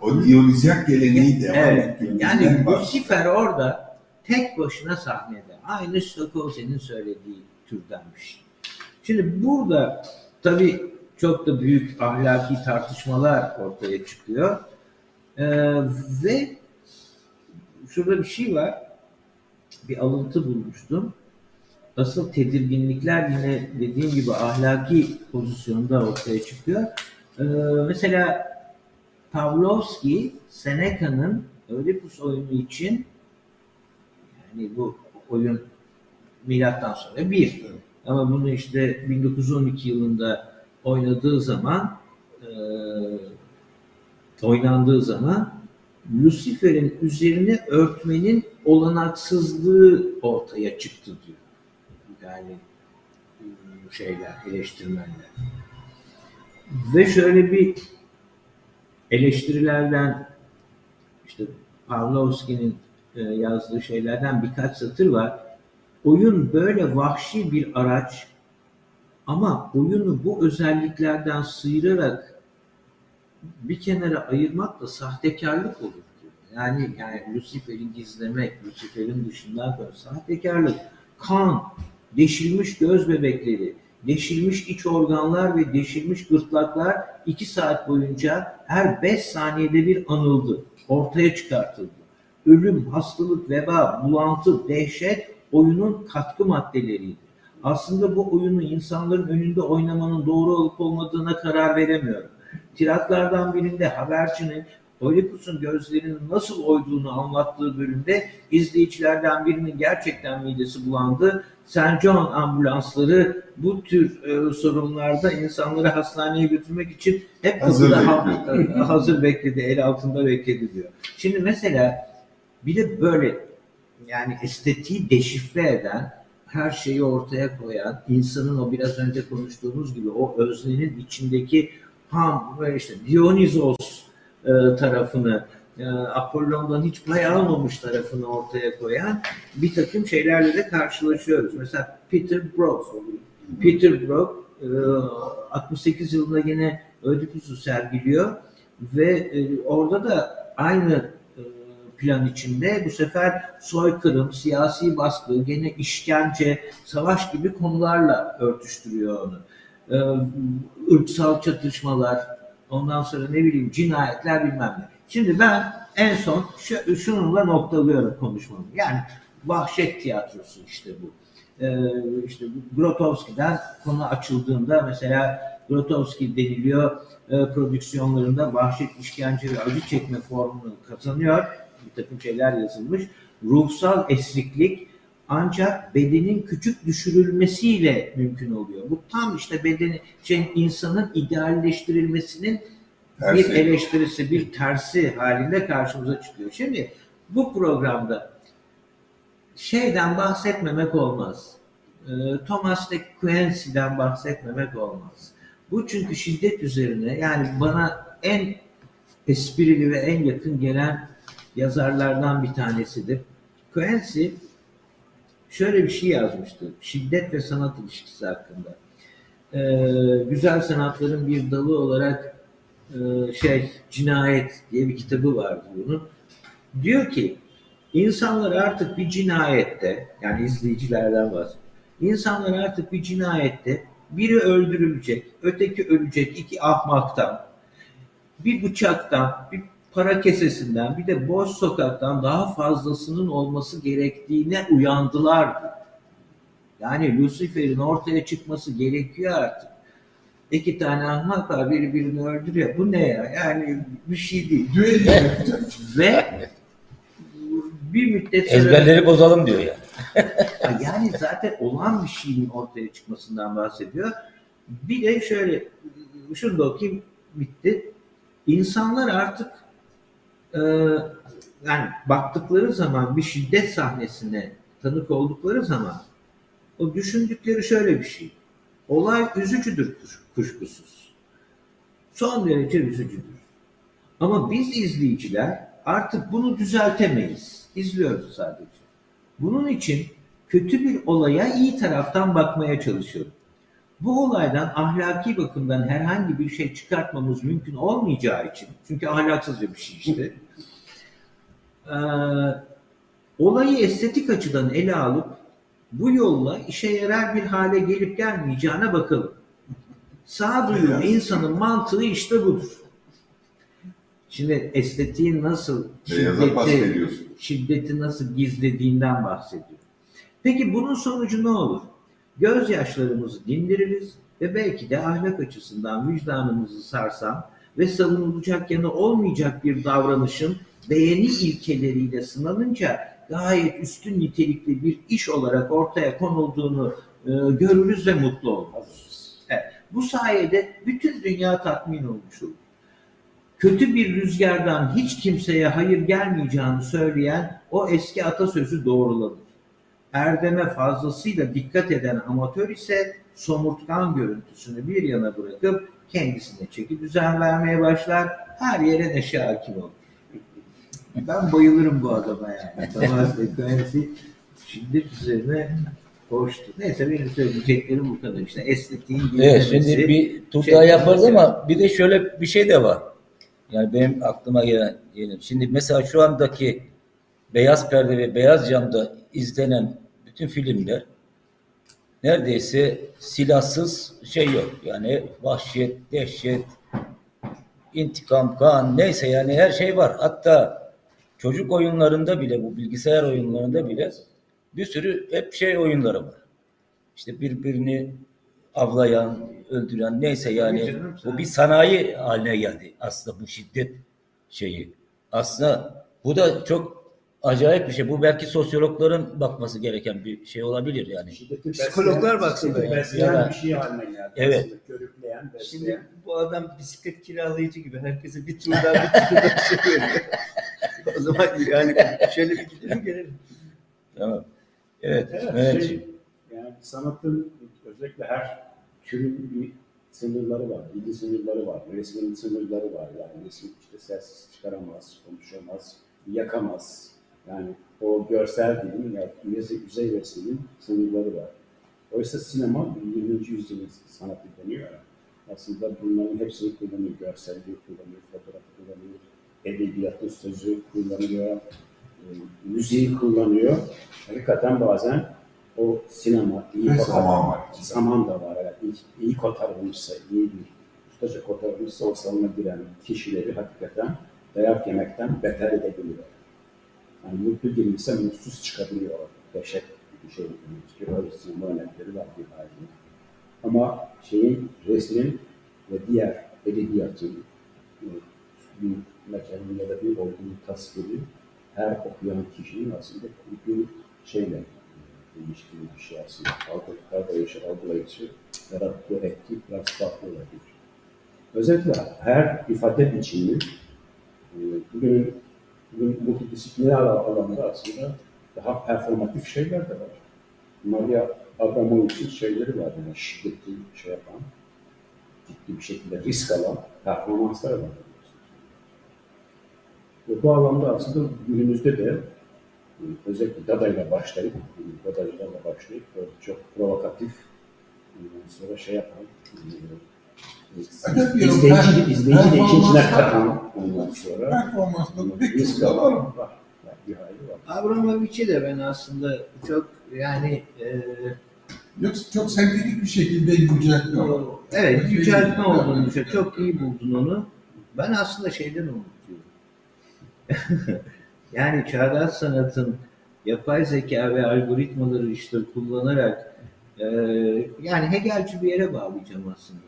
D: O Dionizyak geleneği devam
C: Evet. Yani. Lucifer orada tek başına sahnede. Aynı Stokowski'nin söylediği türdenmiş. Şimdi burada tabii çok da büyük ahlaki tartışmalar ortaya çıkıyor. Ee, ve şurada bir şey var. Bir alıntı bulmuştum. Asıl tedirginlikler yine dediğim gibi ahlaki pozisyonda ortaya çıkıyor. Ee, mesela Pavlovski Seneca'nın Oedipus oyunu için yani bu oyun milattan sonra bir. Ama bunu işte 1912 yılında oynadığı zaman e, oynandığı zaman Lucifer'in üzerine örtmenin olanaksızlığı ortaya çıktı diyor. Yani e, şeyler, eleştirmenler. Ve şöyle bir eleştirilerden işte Pavlovski'nin e, yazdığı şeylerden birkaç satır var. Oyun böyle vahşi bir araç ama oyunu bu özelliklerden sıyırarak bir kenara ayırmak da sahtekarlık olur. Yani yani Lucifer'i gizlemek, Lucifer'in dışından koymak sahtekarlık. Kan, deşilmiş göz bebekleri, deşilmiş iç organlar ve deşilmiş gırtlaklar iki saat boyunca her beş saniyede bir anıldı, ortaya çıkartıldı. Ölüm, hastalık, veba, bulantı, dehşet oyunun katkı maddeleriydi. Aslında bu oyunu insanların önünde oynamanın doğru olup olmadığına karar veremiyorum. Tiratlardan birinde habercinin Oedipus'un gözlerinin nasıl oyduğunu anlattığı bölümde izleyicilerden birinin gerçekten midesi bulandı. St. John ambulansları bu tür e, sorunlarda insanları hastaneye götürmek için hep
D: Hazır bekliyor.
C: hazır bekledi, el altında bekledi diyor. Şimdi mesela bir de böyle yani estetiği deşifre eden, her şeyi ortaya koyan, insanın o biraz önce konuştuğumuz gibi o öznenin içindeki ham böyle işte Dionysos e, tarafını, e, Apollon'dan hiç pay almamış tarafını ortaya koyan bir takım şeylerle de karşılaşıyoruz. Mesela Peter Brook. Peter Brook e, 68 yılında yine Ödipus'u sergiliyor ve e, orada da aynı e, plan içinde bu sefer soykırım, siyasi baskı, gene işkence, savaş gibi konularla örtüştürüyor onu. Irksal çatışmalar, ondan sonra ne bileyim cinayetler bilmem ne. Şimdi ben en son şu, şununla noktalıyorum konuşmamı. Yani vahşet tiyatrosu işte bu. Ee, işte Grotowski'den konu açıldığında mesela Grotowski deniliyor e, prodüksiyonlarında vahşet, işkence ve acı çekme formunu kazanıyor. Bir takım şeyler yazılmış. Ruhsal esriklik ancak bedenin küçük düşürülmesiyle mümkün oluyor. Bu tam işte bedeni, şey, insanın idealleştirilmesinin bir
D: Tersi.
C: eleştirisi, bir tersi halinde karşımıza çıkıyor. Şimdi bu programda şeyden bahsetmemek olmaz. Ee, Thomas de Quincey'den bahsetmemek olmaz. Bu çünkü şiddet üzerine yani bana en esprili ve en yakın gelen yazarlardan bir tanesidir. Quincy şöyle bir şey yazmıştı. Şiddet ve sanat ilişkisi hakkında. Ee, güzel sanatların bir dalı olarak e, şey cinayet diye bir kitabı vardı bunun. Diyor ki insanlar artık bir cinayette yani izleyicilerden bahsediyor. İnsanlar artık bir cinayette biri öldürülecek, öteki ölecek iki ahmaktan, bir bıçaktan, bir para kesesinden, bir de boş sokaktan daha fazlasının olması gerektiğine uyandılar. Yani Lucifer'in ortaya çıkması gerekiyor artık. İki tane ahmak var, biri birini öldürüyor. Bu ne ya? Yani bir şey değil. Ve bir müddet sonra...
B: Ezberleri bozalım diyor ya.
C: Ya Yani zaten olan bir şeyin ortaya çıkmasından bahsediyor. Bir de şöyle, şunu da okuyayım, bitti. İnsanlar artık e, yani baktıkları zaman bir şiddet sahnesine tanık oldukları zaman o düşündükleri şöyle bir şey. Olay üzücüdür kuş- kuşkusuz. Son derece üzücüdür. Ama biz izleyiciler artık bunu düzeltemeyiz. İzliyoruz sadece. Bunun için kötü bir olaya iyi taraftan bakmaya çalışıyorum. Bu olaydan ahlaki bakımdan herhangi bir şey çıkartmamız mümkün olmayacağı için, çünkü ahlaksızca bir şey işte, eee, olayı estetik açıdan ele alıp bu yolla işe yarar bir hale gelip gelmeyeceğine bakalım. Sağduyulu insanın mantığı işte budur. Şimdi estetiğin nasıl şiddeti, şiddeti nasıl gizlediğinden bahsediyor. Peki bunun sonucu ne olur? Gözyaşlarımızı dindiririz ve belki de ahlak açısından vicdanımızı sarsan ve savunulacak yanı olmayacak bir davranışın beğeni ilkeleriyle sınanınca gayet üstün nitelikli bir iş olarak ortaya konulduğunu e, görürüz ve mutlu oluruz. Evet, bu sayede bütün dünya tatmin olmuş olur kötü bir rüzgardan hiç kimseye hayır gelmeyeceğini söyleyen o eski atasözü doğrulanır. Erdeme fazlasıyla dikkat eden amatör ise somurtkan görüntüsünü bir yana bırakıp kendisine çeki düzen vermeye başlar, her yere neşe hakim olur. Ben bayılırım bu adama yani. Thomas de Quincey şiddet üzerine hoştu. Neyse benim söyleyeceklerim bu kadar. İşte estetiğin
B: Evet şimdi bir tur
C: şey
B: daha yaparız ama bir de şöyle bir şey de var. Yani benim aklıma gelen gelen. Şimdi mesela şu andaki beyaz perde ve beyaz camda izlenen bütün filmler neredeyse silahsız şey yok. Yani vahşet, dehşet, intikam, kan neyse yani her şey var. Hatta çocuk oyunlarında bile bu bilgisayar oyunlarında bile bir sürü hep şey oyunları var. İşte birbirini avlayan, öldüren neyse yani bu bir sanayi haline geldi aslında bu şiddet şeyi. Aslında bu da çok acayip bir şey. Bu belki sosyologların bakması gereken bir şey olabilir yani.
E: Şiddeti
F: Psikologlar baksın
E: şiddeti
F: böyle.
E: besleyen
B: Ya da-
E: bir şey haline geldi.
B: Evet.
E: Aslında Körükleyen,
F: Şimdi bu adam bisiklet kiralayıcı gibi herkese bir turdan bir turdan şey veriyor. o zaman yani şöyle bir gidelim gelelim.
B: Tamam. Evet.
E: Evet,
B: evet.
E: şey, yani sanatın özellikle her türün bir sınırları var, dili sınırları var, resmin sınırları var. Yani resim işte ses çıkaramaz, konuşamaz, yakamaz. Yani o görsel dilin ya yüzey, yüzey resmin sınırları var. Oysa sinema 20. yüzyılın sanatı deniyor. Aslında bunların hepsini kullanıyor. Görselliği kullanıyor, fotoğrafı kullanıyor, edebiyatı, sözü kullanıyor, e, müziği kullanıyor. Hakikaten bazen o sinema iyi kotar-
D: zaman var.
E: Zaman da var. Evet. İyi, iyi kotarılmışsa, iyi bir ustaca kotarılmışsa o salona giren kişileri hakikaten dayak yemekten beter edebiliyor. Yani mutlu girilse mutsuz çıkabiliyor. Dehşet bir şey. Çünkü öyle sinema örnekleri var bir hali. Ama şeyin, resmin ve diğer edebiyatın e, bir mekanın ya da bir olduğunu tasviri her okuyan kişinin aslında bir şeyle e, ilişkili bir şey aslında. Algı, kavrayışı, algılayışı, yarattığı etki biraz farklı olabilir. Özellikle her ifade biçimi e, bugün, bugün multidisipliner al- alanda aslında daha performatif şeyler de var. Maria Abramovich'in şeyleri var. Yani şiddetli şey yapan, ciddi bir şekilde risk alan performanslar var. Ve bu alanda aslında günümüzde de özellikle Dada ile başlayıp, Dada ile başlayıp çok provokatif sonra şey yapan, izleyici,
D: per-
E: izleyici de işin içine katan ondan sonra
D: Performansında bir
E: risk
D: var mı?
E: var.
C: Abramovich'i de ben aslında çok yani e,
D: Yok çok sentetik bir şekilde yüceltme
C: o- evet
D: Şey
C: yüceltme olduğunu düşünüyorum. Çok iyi buldun onu. Ben aslında şeyden umutluyum. yani çağdaş sanatın yapay zeka ve algoritmaları işte kullanarak e, yani Hegelci bir yere bağlayacağım aslında.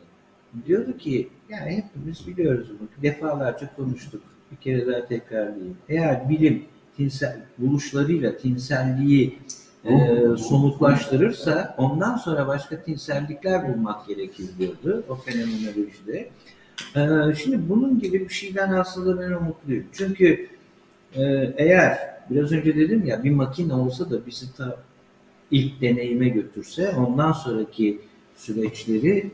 C: Diyordu ki yani hepimiz biliyoruz bunu. Defalarca konuştuk. Bir kere daha tekrarlayayım. Eğer bilim tinsel, buluşlarıyla tinselliği e, somutlaştırırsa ondan sonra başka tinsellikler bulmak gerekir diyordu o fenomenolojide. E, şimdi bunun gibi bir şeyden aslında ben umutluyum. Çünkü e, eğer biraz önce dedim ya bir makine olsa da bizi ta ilk deneyime götürse ondan sonraki süreçleri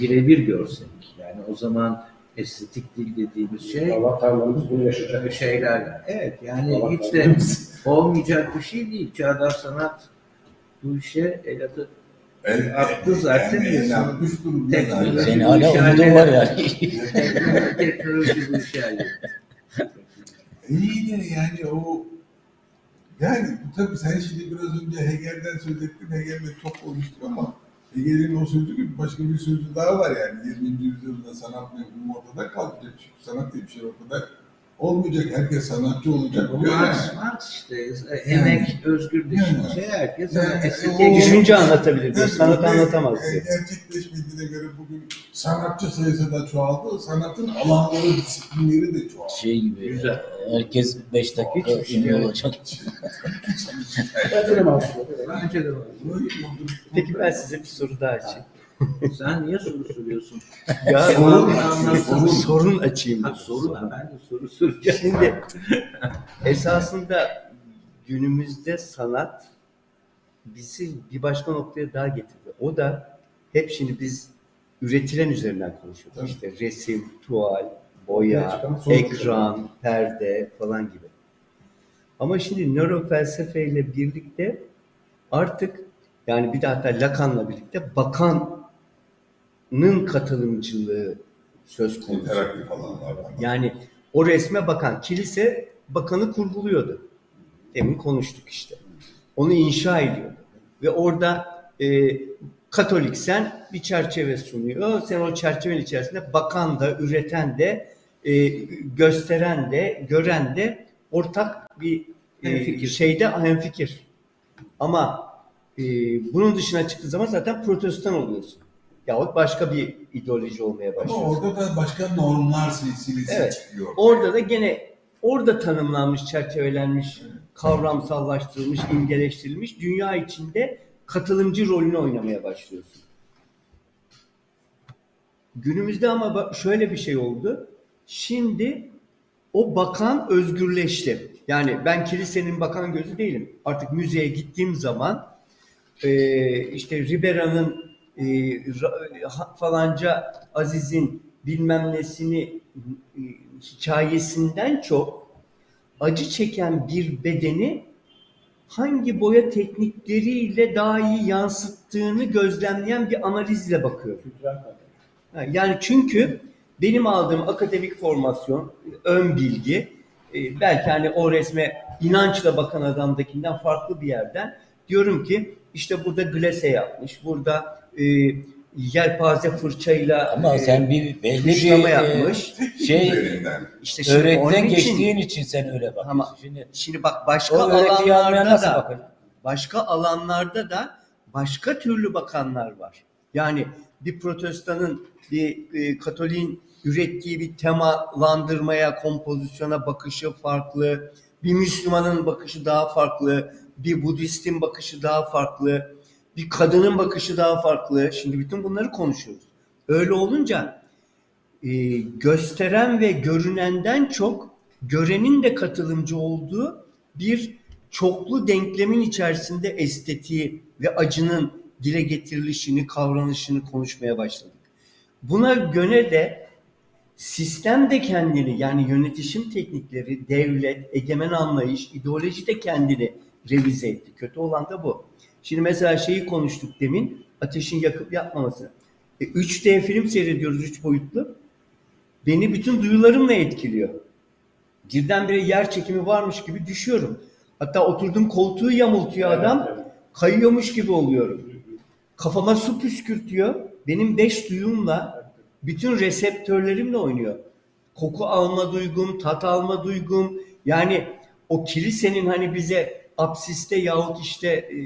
C: birebir görsek. Yani o zaman estetik dil dediğimiz şey
E: Avatarlarımız bunu yaşayacak.
C: şeyler. Evet yani
E: Allah
C: hiç de olmayacak bir şey değil. Çağdaş sanat bu işe el atı
D: El,
C: Attı zaten
D: Yani,
C: ya.
D: el atmış durumda
C: Teknoloji.
B: Senin hala umudun var yani.
C: teknoloji, bu işe.
D: İyi de yani o yani tabii sen şimdi biraz önce Hegel'den söz ettin. Hegel'le çok konuştuk ama Hegel'in o sözü gibi başka bir sözü daha var yani. 20. yüzyılda sanat mevhumu ortada kalacak. Çünkü sanat diye bir şey ortada olmayacak. Herkes sanatçı olacak. Yani.
C: Marx, Marx işte emek özgür düşünce herkes
D: Yani
C: estetiğe
D: o-
F: Düşünce anlatabilir diyor, sanat anlatamaz diyor.
D: Gerçekleşmediğine göre bugün sanatçı sayısı da çoğaldı. Sanatın alanları, disiplinleri de çoğaldı.
B: Şey gibi.
C: Güzel.
B: Herkes 5 dakika
C: şey
B: ünlü
C: yok.
B: olacak.
E: Mantıklı.
C: Bence de var.
F: Peki ben size bir soru daha açayım.
C: Sen niye soru soruyorsun?
F: Ya
C: Sorun-
F: sorun, sorun açayım.
C: Ha,
F: dedim.
C: soru da ben de soru soracağım.
F: Şimdi esasında günümüzde sanat bizi bir başka noktaya daha getirdi. O da hep şimdi biz üretilen üzerinden konuşuyoruz. İşte resim, tuval, boya, ekran, perde falan gibi. Ama şimdi nörofelsefeyle birlikte artık yani bir de hatta Lacan'la birlikte bakanın katılımcılığı söz konusu.
D: İnteraktif alanlar var.
F: Yani o resme bakan kilise bakanı kurguluyordu. Demin konuştuk işte. Onu inşa ediyordu. Ve orada e, Katoliksen bir çerçeve sunuyor. Sen o çerçevenin içerisinde bakan da, üreten de, e, gösteren de, gören de ortak bir e,
C: Hemfikir.
F: şeyde hemfikir. Ama e, bunun dışına çıktığı zaman zaten protestan oluyorsun. Yahut başka bir ideoloji olmaya
D: Ama
F: başlıyorsun.
D: orada da başka normlar silsilesi
F: Evet.
D: çıkıyor.
F: Orada da gene orada tanımlanmış, çerçevelenmiş, kavramsallaştırılmış, imgeleştirilmiş dünya içinde katılımcı rolünü oynamaya başlıyorsun. Günümüzde ama şöyle bir şey oldu. Şimdi o bakan özgürleşti. Yani ben kilisenin bakan gözü değilim. Artık müzeye gittiğim zaman e, işte Ribera'nın e, falanca Aziz'in bilmem nesini e, hikayesinden çok acı çeken bir bedeni hangi boya teknikleriyle daha iyi yansıttığını gözlemleyen bir analizle. Ha, Yani çünkü benim aldığım akademik formasyon, ön bilgi, e, belki hani o resme inançla bakan adamdakinden farklı bir yerden diyorum ki işte burada glase yapmış, burada e, yelpaze fırçayla
B: Ama
F: e,
B: sen bir belli bir e,
F: yapmış.
B: Şey.
F: İşte şimdi onun
B: öğretiden
F: için-
B: geçtiğin için sen öyle bakıyorsun.
F: Ama-
B: Şimdi
F: Şimdi bak başka alanlarda
B: nasıl
F: da başka alanlarda da başka türlü bakanlar var. Yani bir protestanın, bir e, katoliğin ürettiği bir temalandırmaya, kompozisyona bakışı farklı. Bir Müslümanın bakışı daha farklı. Bir Budistin bakışı daha farklı. Bir kadının bakışı daha farklı. Şimdi bütün bunları konuşuyoruz. Öyle olunca e, gösteren ve görünenden çok görenin de katılımcı olduğu bir çoklu denklemin içerisinde estetiği ve acının dile getirilişini, kavranışını konuşmaya başladık. Buna göre de sistem de kendini yani yönetişim teknikleri, devlet, egemen anlayış, ideoloji de kendini revize etti. Kötü olan da bu. Şimdi mesela şeyi konuştuk demin, ateşin yakıp yapmaması. E, 3D film seyrediyoruz üç boyutlu. Beni bütün duyularımla etkiliyor. Birdenbire yer çekimi varmış gibi düşüyorum. Hatta oturduğum koltuğu yamultuyor adam.
E: Evet.
F: Kayıyormuş gibi oluyorum. Kafama su püskürtüyor. Benim beş duyumla, bütün reseptörlerimle oynuyor. Koku alma duygum, tat alma duygum. Yani o kilisenin hani bize apsiste yahut işte e,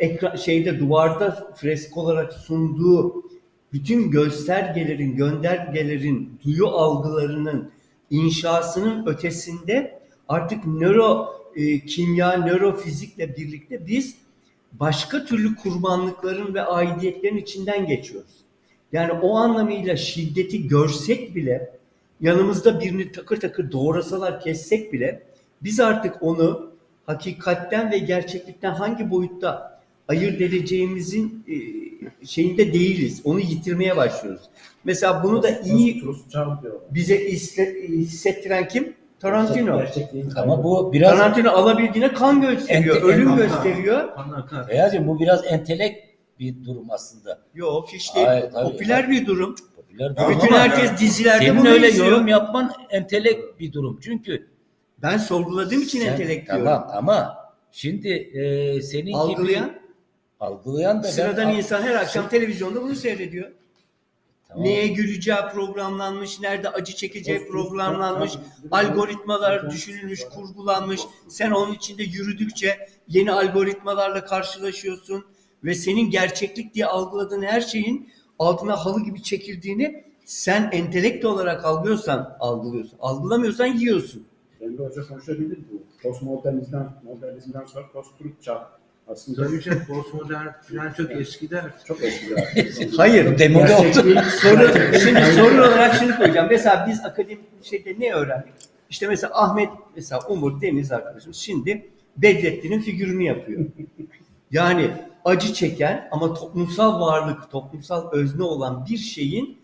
F: ekran şeyde duvarda fresk olarak sunduğu bütün göstergelerin, göndergelerin, duyu algılarının inşasının ötesinde artık nöro e, kimya, nörofizikle birlikte biz başka türlü kurbanlıkların ve aidiyetlerin içinden geçiyoruz. Yani o anlamıyla şiddeti görsek bile yanımızda birini takır takır doğrasalar kessek bile biz artık onu hakikatten ve gerçeklikten hangi boyutta ayırt edeceğimizin e, şeyinde değiliz. Onu yitirmeye başlıyoruz. Mesela bunu da iyi bize hisse- hissettiren kim? Tarantino.
B: Ama bu biraz
F: Tarantino alabildiğine kan gösteriyor,
B: Ente-
F: ölüm
B: ente-
F: gösteriyor.
B: Beyazcığım bu biraz entelek bir durum aslında.
F: Yok hiç değil.
B: Hayır, tabii.
F: Popüler bir durum.
B: Popüler
F: Bütün herkes
D: yani
F: dizilerde
B: Senin
F: bunu
B: öyle
F: izliyor.
B: yorum yapman entelek bir durum. Çünkü
F: Ben sorguladığım için
B: sen-
F: entelek diyorum.
B: Tamam ama şimdi e, senin
F: Algılayan,
B: gibi algılayan da ben-
F: sıradan insan her akşam televizyonda bunu seyrediyor.
B: Tamam.
F: Neye güleceği programlanmış, nerede acı çekeceği programlanmış, algoritmalar düşünülmüş, kurgulanmış. Sen onun içinde yürüdükçe yeni algoritmalarla karşılaşıyorsun ve senin gerçeklik diye algıladığın her şeyin altına halı gibi çekildiğini sen entelekt olarak algılıyorsan algılıyorsun. Algılamıyorsan yiyorsun.
E: Emre Hoca konuşabilir bu. Postmodernizmden, modernizmden sonra post-truth çağ. Aslında
C: Tabii canım postmodern falan çok eskiden.
E: çok eski.
F: Hayır.
B: Demode
E: Gerçekliğin-
F: soru, şimdi soru olarak şunu koyacağım. Mesela biz akademik bir şeyde ne öğrendik? İşte mesela Ahmet, mesela Umur Deniz arkadaşımız şimdi Bedrettin'in figürünü yapıyor. Yani acı çeken ama toplumsal varlık, toplumsal özne olan bir şeyin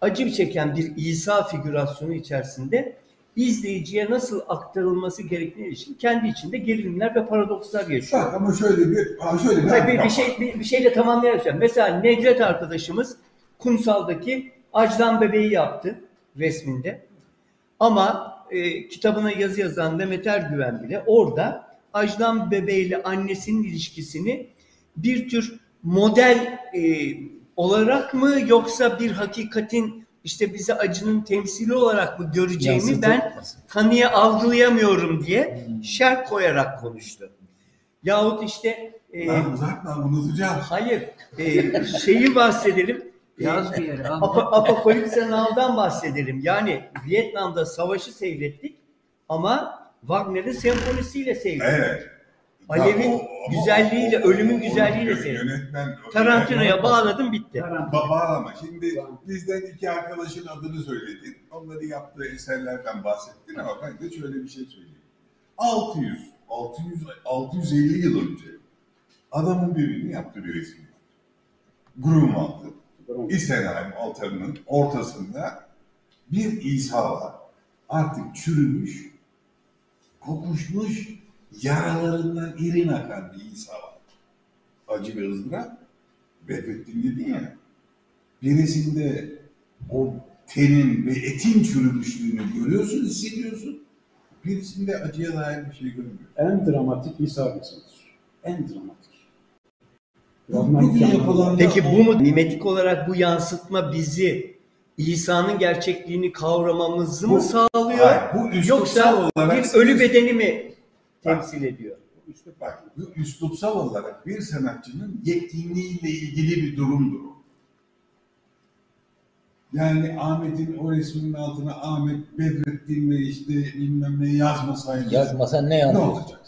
F: acı çeken bir İsa figürasyonu içerisinde izleyiciye nasıl aktarılması gerektiğine ilişkin kendi içinde gerilimler ve paradokslar yaşıyor.
D: Bak ama şöyle bir, ha şöyle bir,
F: Hayır, bir, bir şey bir, bir şeyle tamamlayacağım. Mesela Nedret arkadaşımız Kumsal'daki Acdan Bebeği yaptı resminde. Ama e, kitabına yazı yazan Mehmet Ergüven bile orada Acdan Bebeğiyle annesinin ilişkisini bir tür model e, olarak mı yoksa bir hakikatin işte bize acının temsili olarak mı göreceğimi ben
B: Yansıtılmasın.
F: tanıya algılayamıyorum diye şerh koyarak konuştu. Yahut işte e,
D: Lan uzatma unutacağım.
F: hayır e, şeyi bahsedelim.
C: Yaz bir yere.
F: Apa, Apokalipse Now'dan bahsedelim. Yani Vietnam'da savaşı seyrettik ama Wagner'in senfonisiyle seyrettik.
D: Evet.
F: Alev'in
D: Ya o- ama
F: güzelliğiyle,
D: o- o-
F: ölümün güzelliğiyle.
D: Yönetmen...
F: Tarantino'ya bağladım bitti.
D: Ba- Bağlama. Şimdi bizden iki arkadaşın adını söyledin. Onları yaptığı eserlerden bahsettin ama ben de şöyle bir şey söyleyeyim. 600, 600, 650 yıl önce adamın birinin yaptığı bir resim var. Grunwald'ı. İsenheim altarının ortasında bir İsa var. Artık çürümüş, kokuşmuş, yaralarından irin akan bir İsa var. Acı ve ızdırap. Bedrettin dedin ya. Birisinde o tenin ve etin çürümüşlüğünü görüyorsun, hissediyorsun. Birisinde acıya dair bir şey görmüyorsun.
E: En dramatik İsa. En dramatik.
F: Peki bu mu mimetik olarak bu yansıtma bizi İsa'nın gerçekliğini kavramamızı mı
D: Bu-
F: sağlıyor?
D: Hayır, bu
F: Yoksa
D: olarak
F: bir ölü bedeni mi temsil ediyor?
D: Bak, bu üslupsal olarak bir sanatçının yetkinliğiyle ilgili bir durumdur o. Yani Ahmet'in o resmin altına Ahmet Bedrettin ve işte bilmem ne yazmasaydı
B: Yazmasa ne
D: ne
B: yanlış?
D: olacak?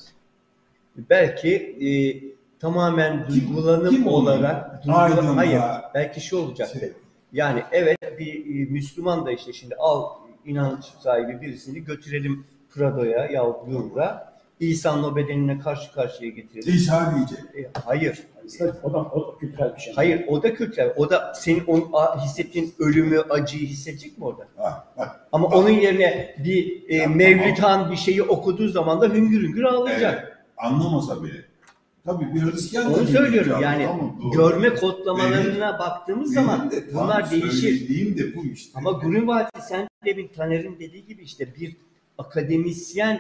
F: Belki e, tamamen
D: Kim-
F: duygulanım
D: kim
F: olarak duygula-
D: Aydınlığa-
F: hayır belki şu olacaktı.
D: Şey-
F: Yani evet bir e, Müslüman da işte şimdi al inanç sahibi birisini götürelim Prado'ya yahut Louvre'a İsa'nın o bedenine karşı karşıya getirelim.
D: İsa diyecek.
F: E, hayır.
E: O da, o da kültürel bir şey.
F: Hayır o da kültürel. O da senin o a- hissettiğin ölümü, acıyı hissedecek mi orada?
D: Ha, bak,
F: Ama
D: Bak.
F: onun yerine bir e,
D: Ya,
F: Mevlüt Han bir şeyi okuduğu zaman da hüngür hüngür ağlayacak.
D: evet, anlamasa bile. Tabii bir Hristiyan da
F: Onu söylüyorum yani
D: tamam, doğru.
F: görme kodlamalarına baktığımız
D: Benim
F: zaman
D: de
F: bunlar değişir.
D: de bu işte.
F: Ama Grünwald sen demin Taner'in dediği gibi işte bir akademisyen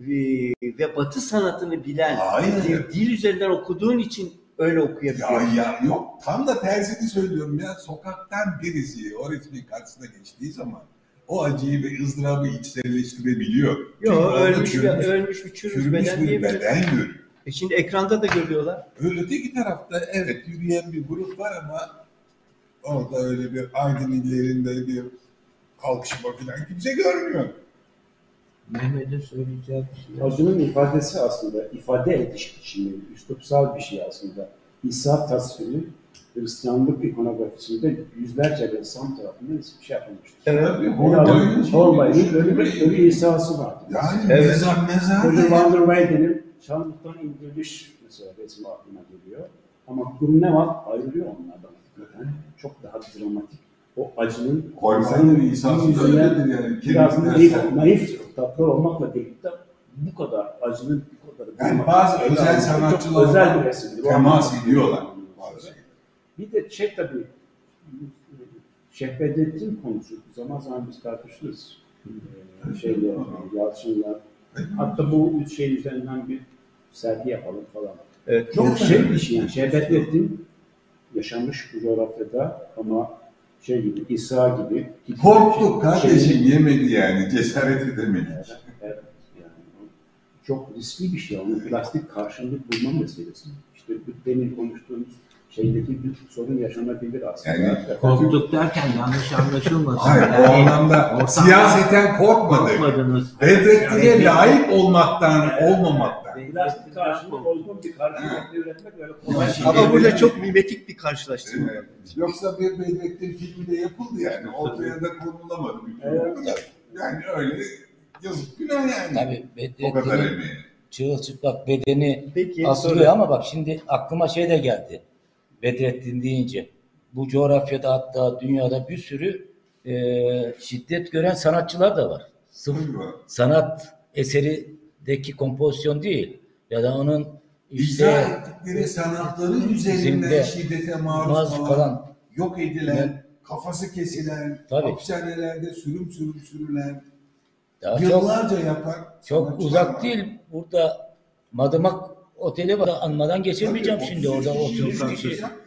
F: ve batı sanatını bilen
D: Hayır.
F: bir dil üzerinden okuduğun için öyle okuyabiliyor.
D: Ya, ya yok tam da tersini söylüyorum ya. Sokaktan birisi o resmin karşısına geçtiği zaman o acıyı ve ızdırabı içselleştirebiliyor.
F: Yok ölmüş bir,
D: çürümüş,
F: ölmüş bir çürümüş
D: çürümüş
F: beden
D: bir beden görüyor.
F: E şimdi ekranda da görüyorlar.
D: Öteki tarafta evet yürüyen bir grup var ama orada öyle bir aydın illerinde bir kalkışma falan kimse görmüyor.
C: Mehmet'in söyleyeceği bir şey.
E: Acının ifadesi aslında, ifade ediş biçimi, üslupsal bir şey aslında. İsa tasviri Hristiyanlık ikonografisinde yüzlerce ressam tarafından bir şey yapılmıştır.
F: Evet.
D: Tabii,
E: Holbein'in
D: Holbein'in
E: Holbein'in ölü, bir- ölü İsa'sı vardır.
D: Yani
F: Evet.
D: mezar mezar.
E: Roger van der Weyden'in Çarmıhtan indiriliş mesela resmi aklıma geliyor. Ama Grunewald ayrılıyor onlardan. Yani çok daha dramatik. O acının
D: İsa'sı da
E: yüzüne
D: öyledir yani.
E: Biraz naif, naif tatlar olmakla birlikte bu kadar acının bu kadar
D: Yani bazı özel
E: özel bir. O
D: temas ediyorlar bazı.
E: Bir de şey tabii Şehbedettin konusu zaman zaman biz tartışırız. Ee, şeyle, Yalçın'la. Hatta bu şey üzerinden bir sergi yapalım falan.
F: Evet.
E: Çok şey bir şey yani. Şehbettin yaşamış bu coğrafyada ama şey gibi İsa gibi
D: Korktuk kardeşim
E: Şeyin-
D: yemedi yani cesaret edemedik.
E: Evet, yani o çok riskli bir şey. Onun plastik karşılık bulma meselesi. İşte demin konuştuğumuz şeydeki bir sorun yaşanabilir aslında.
D: Yani
C: Korktuk derken yanlış anlaşılmasın.
D: Hayır o
C: Yani
D: anlamda
C: ortamda
D: siyaseten korkmadık.
C: korkmadınız.
D: Bedrettin'e
C: Yani-
D: layık olmaktan, olmamaktan.
E: Plastik karşılık olgun bir karşılık üretmek öyle kolay şey.
F: Ama burada çok mimetik bir karşılaştırma.
D: Evet. Yoksa bir Bedrettin filmi de yapıldı yani. Ortaya da konulamadı.
E: Evet.
D: Yani öyle yazık günah yani.
B: Tabii
D: O kadar
B: Bedrettin'in
D: emeği.
B: çırılçıplak bedeni
F: Peki
B: asılıyor
F: sonra-
B: ama bak şimdi aklıma şey de geldi. Bedrettin deyince. Bu coğrafyada hatta dünyada bir sürü e, şiddet gören sanatçılar da var. Sırf sanat eserideki kompozisyon değil ya da onun
D: İcra
B: işte
D: ettikleri sanatları
B: Üzerinde
D: şiddete maruz
B: maruz
D: kalan,
B: kalan
D: yok edilen, kafası kesilen,
B: Tabii.
D: hapishanelerde sürüm sürüm sürülen,
B: daha çok
D: yıllarca yapan
B: çok uzak
D: var.
B: değil. Burada Madımak Oteli var. Anmadan geçirmeyeceğim
D: Tabii,
B: şimdi.
D: 33
B: Orada
D: kişi
B: 33
D: yaktılar.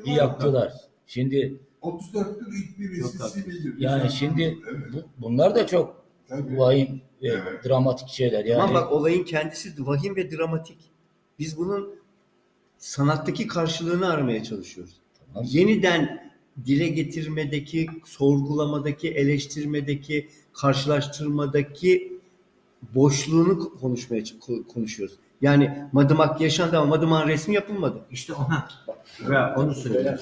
B: kişi yaktılar. Şimdi
D: 34'tür ilk birisi
C: Çok
D: Sibel'dir.
B: yani şimdi bu- bunlar da çok
D: tabii.
B: vahim ve
D: Evet.
B: dramatik şeyler. Yani
F: Ama bak olayın kendisi vahim ve dramatik. Biz bunun sanattaki karşılığını aramaya çalışıyoruz.
B: Tamam.
F: Yeniden dile getirmedeki, sorgulamadaki, eleştirmedeki, karşılaştırmadaki boşluğunu konuşmaya ko- konuşuyoruz. Yani Madımak yaşandı ama Madımak'ın resmi yapılmadı.
C: İşte ona. Ve onu söyleyeceğim.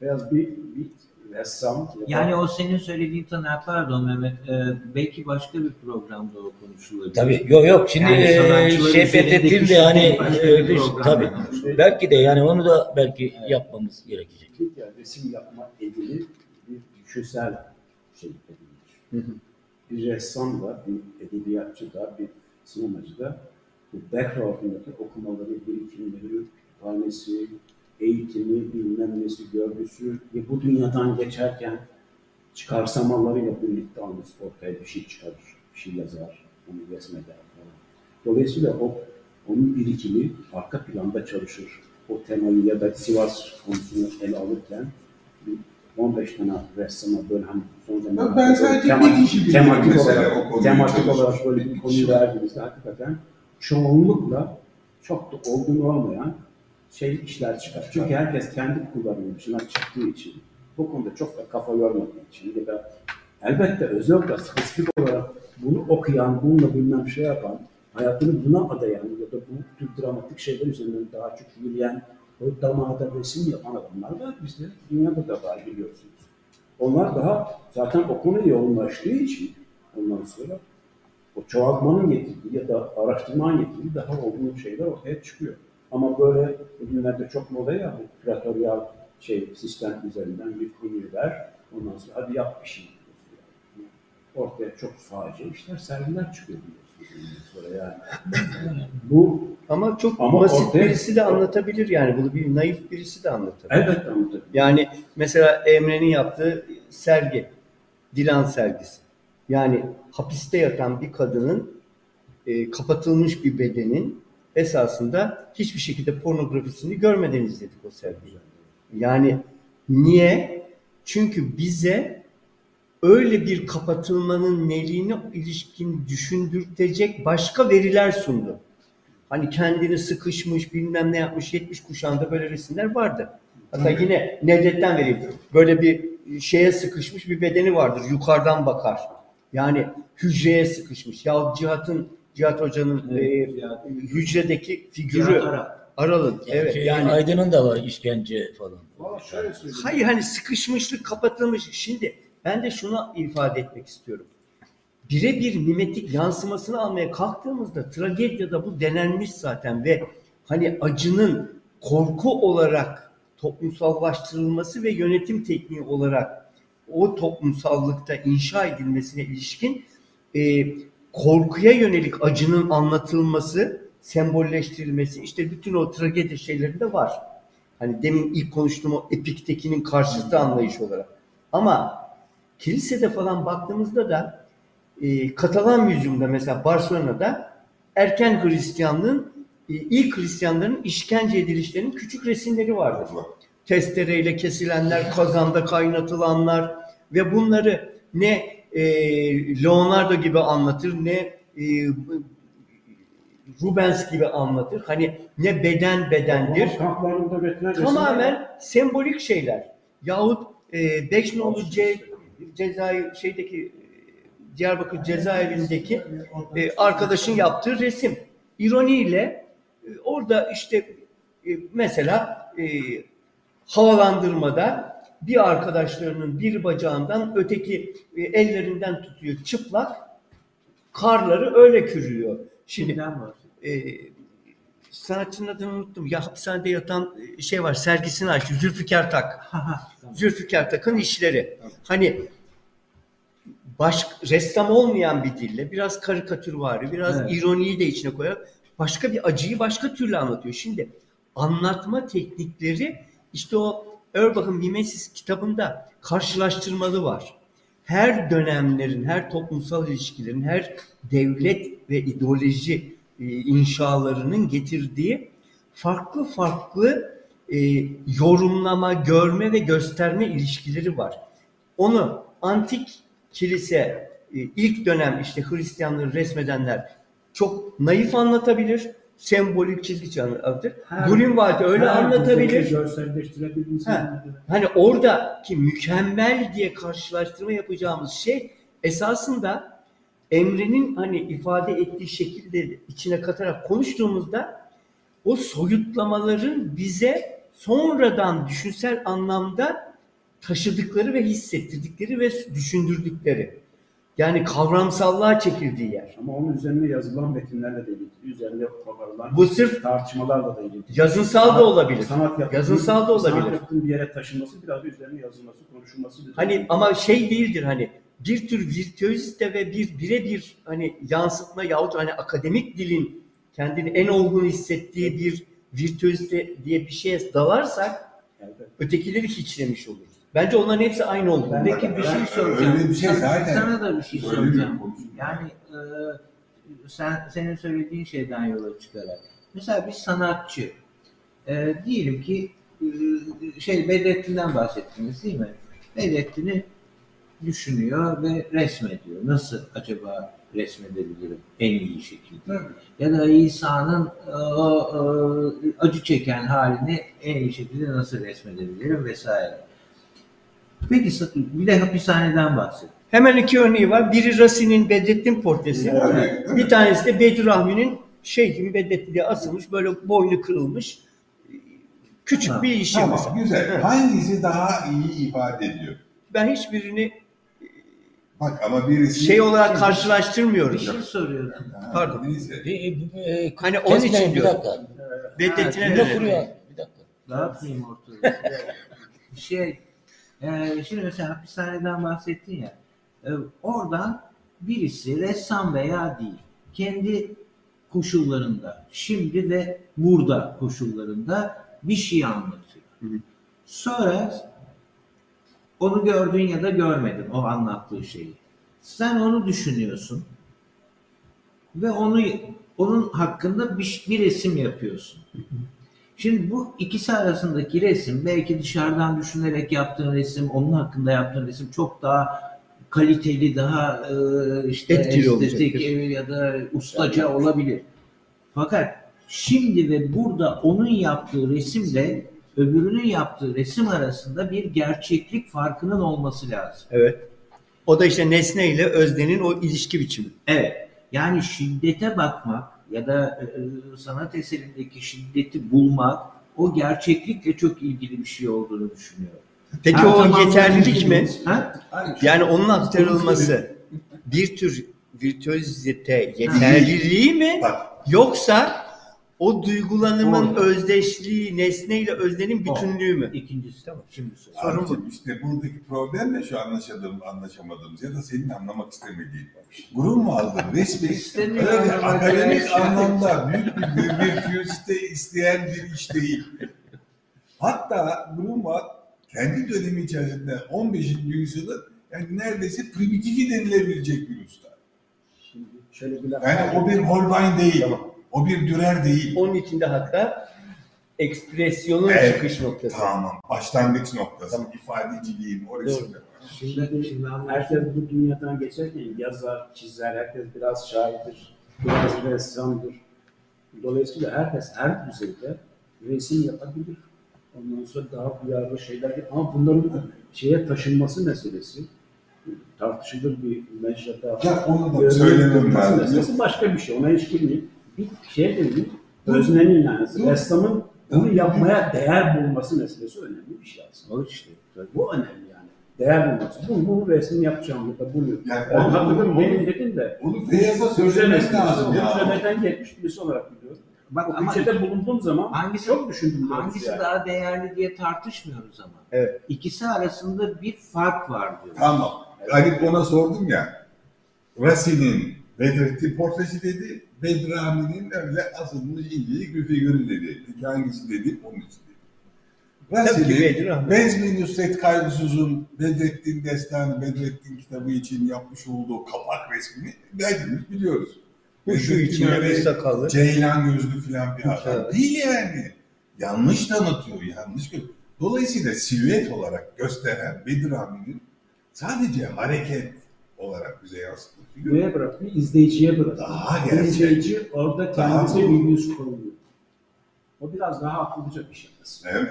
E: Beyaz bir, bir ressam.
C: Yani o senin söylediğin tanı, pardon Mehmet, e, belki başka bir programda o konuşulabilir.
B: Tabii yok yok şimdi
C: Yani sanatçıların
B: şey Fethettin de hani e,
C: bir program
B: tabii
C: yani.
B: belki de yani onu da belki yapmamız gerekecek.
E: yani resim yapma edili bir düşünsel şey edilir. Bir ressam da, bir edebiyatçı da, bir sinemacı da bu background'ındaki okumaları, birikimleri, tanesi, eğitimi, bilmem nesi, görgüsü ve bu dünyadan geçerken çıkarsamalarıyla birlikte anlısı ortaya bir şey çıkarır, bir şey yazar, onu resmeder falan. Dolayısıyla o onun birikimi arka planda çalışır. O temayı ya da Sivas konusunu ele alırken bir 15 tane ressama böyle hani son zamanlarda
D: Ben sadece
E: böyle
D: bir kişi
E: tematik olarak, tematik olarak böyle bir konuyu verdiğimizde hakikaten çoğunlukla çok da olgun olmayan şey işler çıkar. Çünkü herkes kendi kullanımı dışına çıktığı için bu konuda çok da kafa yormadığı için ya da elbette özellikle spesifik olarak bunu okuyan, bununla bilmem şey yapan, hayatını buna adayan ya da bu tür dramatik şeyler üzerinden daha çok yürüyen, o damada resim yapan adamlar da bizde dünyada da var biliyorsunuz. Onlar daha zaten o konu yoğunlaştığı için ondan sonra o çoğaltmanın getirdiği ya da araştırmanın getirdiği daha olgun şeyler ortaya çıkıyor. Ama böyle bugünlerde çok moda ya bu küratöryal şey sistem üzerinden bir konuyu ver, ondan sonra hadi yap bir şey. Ortaya çok facia işler, sergiler çıkıyor sonra yani. Bu
F: Ama çok
E: Ama
F: basit
E: ortaya-
F: birisi de anlatabilir yani. Bunu bir naif birisi de anlatabilir.
E: elbette anlatabilir.
F: Yani mesela Emre'nin yaptığı sergi, Dilan sergisi. Yani hapiste yatan bir kadının e, kapatılmış bir bedenin esasında hiçbir şekilde pornografisini görmeden izledik o sergiyi. Yani niye? Çünkü bize öyle bir kapatılmanın neliğine ilişkin düşündürtecek başka veriler sundu. Hani kendini sıkışmış bilmem ne yapmış 70 kuşağında böyle resimler vardı. Hatta yine Nedret'ten vereyim. Böyle bir şeye sıkışmış bir bedeni vardır. Yukarıdan bakar. Yani hücreye sıkışmış. Ya Cihat'ın Cihat Hoca'nın
C: Evet,
F: e,
C: Cihat.
F: hücredeki figürü
C: Cihat Ara.
F: Evet.
B: Şey,
F: Yani
B: Aydın'ın da var işkence falan.
E: Şöyle.
F: Hayır hani sıkışmışlık kapatılmış. Şimdi ben de şunu ifade etmek istiyorum. Birebir mimetik yansımasını almaya kalktığımızda tragedyada bu denenmiş zaten ve hani acının korku olarak toplumsallaştırılması ve yönetim tekniği olarak o toplumsallıkta inşa edilmesine ilişkin e, korkuya yönelik acının anlatılması, sembolleştirilmesi işte bütün o tragedi şeylerinde var. Hani demin ilk konuştuğum o epiktekinin karşıtı anlayış olarak. Ama kilisede falan baktığımızda da e, Katalan Müzyum'da mesela Barcelona'da erken Hristiyanlığın e, ilk Hristiyanların işkence edilişlerinin küçük resimleri vardır. Testereyle kesilenler, kazanda kaynatılanlar ve bunları ne e, Leonardo gibi anlatır ne e, Rubens gibi anlatır. Hani ne beden bedendir. Tamamen sembolik şeyler. Yahut e, Beşnoğlu Ce, Cezayir şeydeki e, Diyarbakır cezaevindeki e, arkadaşın yaptığı resim. İroniyle e, orada işte e, mesela e, havalandırmada bir arkadaşlarının bir bacağından öteki e, ellerinden tutuyor çıplak. Karları öyle kürüyor. Şimdi e, sanatçının adını unuttum. Ya hapishanede yatan e, şey var sergisini açtı. Zülfikar Tak. Zülfikar Tak'ın işleri. Hani baş, ressam olmayan bir dille biraz karikatür var, biraz
C: Evet.
F: ironiyi de içine koyarak başka bir acıyı başka türlü anlatıyor. Şimdi anlatma teknikleri işte o Erbach'ın Mimesis kitabında karşılaştırmalı var. Her dönemlerin, her toplumsal ilişkilerin, her devlet ve ideoloji e, inşalarının getirdiği farklı farklı e, yorumlama, görme ve gösterme ilişkileri var. Onu antik kilise e, ilk dönem işte Hristiyanları resmedenler çok naif anlatabilir. Sembolik çizgi anlatır.
E: Her-
F: Greenwald öyle
E: her
F: anlatabilir.
E: düzeyi Görselleştirebilir insanlar.
F: Hani oradaki mükemmel diye karşılaştırma yapacağımız şey esasında Emre'nin hani ifade ettiği şekilde içine katarak konuştuğumuzda o soyutlamaların bize sonradan düşünsel anlamda taşıdıkları ve hissettirdikleri ve düşündürdükleri. Yani kavramsallığa çekildiği yer.
E: Ama onun üzerine yazılan metinlerle de ilgili, üzerine koparılan
F: Bu sırf
E: tartışmalarla da ilgili.
F: yazınsal da olabilir.
E: Sanat yapıtının,
F: Yazınsal da olabilir.
E: Sanat yapıtının bir yere taşınması, biraz da üzerine yazılması, konuşulması.
F: Hani ama şey değildir hani bir tür virtüözite ve bir birebir hani yansıtma yahut hani akademik dilin kendini en olgun hissettiği bir virtüözite diye bir şeye dalarsak
E: Elbette.
F: ötekileri hiçlemiş oluruz. Bence onların hepsi aynı oldu.
E: Ben-
C: Peki bir şey soracağım.
D: öyle bir şey
C: Sana-
D: zaten
C: Sana da bir şey
D: konuşuyorum.
C: Yani e, sen senin söylediğin şeyden yola çıkarak. Mesela bir sanatçı e, diyelim ki e, şey Bedrettin'den bahsettiniz değil mi? Bedrettin'i düşünüyor ve resmediyor. Nasıl acaba resmedebilirim en iyi şekilde? Ya da İsa'nın e, e, acı çeken halini en iyi şekilde nasıl resmedebilirim vesaire. Peki bir de hapishaneden bahset.
F: Hemen iki örneği var. Biri Racine'in Bedrettin portresi.
D: Evet.
F: Bir tanesi de Bedirahmi'nin Şeyh'in Bedrettin diye asılmış. Böyle boynu kırılmış. Küçük
C: Ha,
F: bir işi
D: Tamam
F: mesela.
D: güzel.
F: Evet.
D: Hangisi daha iyi ifade ediyor?
F: Ben hiçbirini
D: Bak ama birisi...
F: şey olarak karşılaştırmıyorum.
C: Bir şey soruyorum.
D: Ha,
F: Pardon.
D: Neyse.
B: Bir, e,
F: Hani onun için
B: dakika.
F: Bedrettin'e de
B: kuruyor. Bir dakika.
C: Ne yapayım ortada? şey, e, şimdi mesela hapishaneden bahsettin ya. E, oradan birisi ressam veya değil. Kendi koşullarında, şimdi ve burada koşullarında bir şey anlatıyor.
F: Hı hı.
C: Sonra onu gördün ya da görmedin o anlattığı şeyi. Sen onu düşünüyorsun ve onu onun hakkında bir, bir resim yapıyorsun. Şimdi bu ikisi arasındaki resim belki dışarıdan düşünerek yaptığın resim, onun hakkında yaptığın resim çok daha kaliteli, daha e, işte
F: Etkili
C: estetik
F: olacaktır.
C: ya da ustaca olabilir. Fakat şimdi ve burada onun yaptığı resimle öbürünün yaptığı resim arasında bir gerçeklik farkının olması lazım.
F: Evet. O da işte nesne ile öznenin o ilişki biçimi.
C: Evet. Yani şiddete bakmak ya da e, sanat eserindeki şiddeti bulmak o gerçeklikle çok ilgili bir şey olduğunu düşünüyorum.
F: Peki
C: Her
F: o
C: zaman
F: yeterlilik mi?
C: Ha?
F: Yani onun aktarılması bir tür virtüözite yeterliliği mi?
D: Bak
F: Yoksa o duygulanımın
C: Orada.
F: özdeşliği nesne ile öznenin bütünlüğü mü?
C: İkincisi tamam. Şimdi.
F: Sorun
D: Abicim, işte buradaki problem de şu anlaşadığım, anlaşamadığımız ya da senin anlamak istemediğin. Grunwald'ın resmi
C: İstemiyor
D: öyle
C: anlamak
D: akademik anlamda büyük bir virtüözite isteyen bir iş değil. Hatta Grunwald kendi dönemi içerisinde 15. yüzyılın yani neredeyse primitifi denilebilecek bir usta.
E: Şimdi şöyle bir laf
D: Yani o bir Holbein değil,
E: Tamam.
D: O bir Dürer değil.
F: Onun içinde hatta ekspresyonun
D: Evet.
F: çıkış noktası.
D: Tamam, başlangıç noktası,
F: Tamam.
D: ifadeciliğin o resimde.
C: Şimdi, şimdi.
E: Herkes bu dünyadan geçerken yazar, çizer, herkes biraz şairdir, biraz ressamdır. Dolayısıyla herkes her düzeyde resim yapabilir. Ondan sonra daha duyarlı şeyler ama bunların şeye taşınması meselesi tartışılır bir mecrada.
D: Ya onu da
E: olması
D: lazım.
E: meselesi başka bir şey. Ona hiç girmeyeyim. Bir şey değil, öznenin yani ressamın bunu yapmaya değer bulması meselesi önemli bir şey aslında.
C: O işte.
E: Bu önemli yani. Değer bulması. Bu, bu resmi yapacağım burada bunu.
D: Yani
E: Ben
D: onu- onu-
E: benim dedim de.
D: Onu Feyyaz'a söylemek lazım ya.
E: hücreden gelmiş birisi olarak biliyorum.
C: Bak
E: O
C: ama
E: bulunduğum zaman
C: hangisi-
E: çok düşündüm.
C: hangisi
E: yani.
C: daha değerli diye tartışmıyoruz ama.
F: Evet.
C: İkisi arasında bir fark var diyor.
D: Tamam. Hani ona sordum ya. Racine'in Bedrettin portresi dedi. Bedrami'nin öyle asılmış incecik bir figürü dedi. Peki hangisi dedi? Onun için dedi.
F: Bedrami.
D: Bezmi Nusret Kaygısız'ın Bedrettin Destanı, Bedrettin kitabı için yapmış olduğu kapak resmini hepimiz biliyoruz.
F: Bu şu için
D: öyle
F: sakalı.
D: Ceylan gözlü filan bir adam. Değil yani. Yanlış tanıtıyor, yanlış Dolayısıyla silüet olarak gösteren Bedir Amin'in sadece hareket olarak bize yansıttığı figür
E: Neye bırakıyor? İzleyiciye bırakıyor.
D: Daha gerçek.
E: İzleyici orada kendisi
D: doğru.
E: bir yüz koyuyor. O biraz daha akıllıca bir şey aslında.
D: Evet.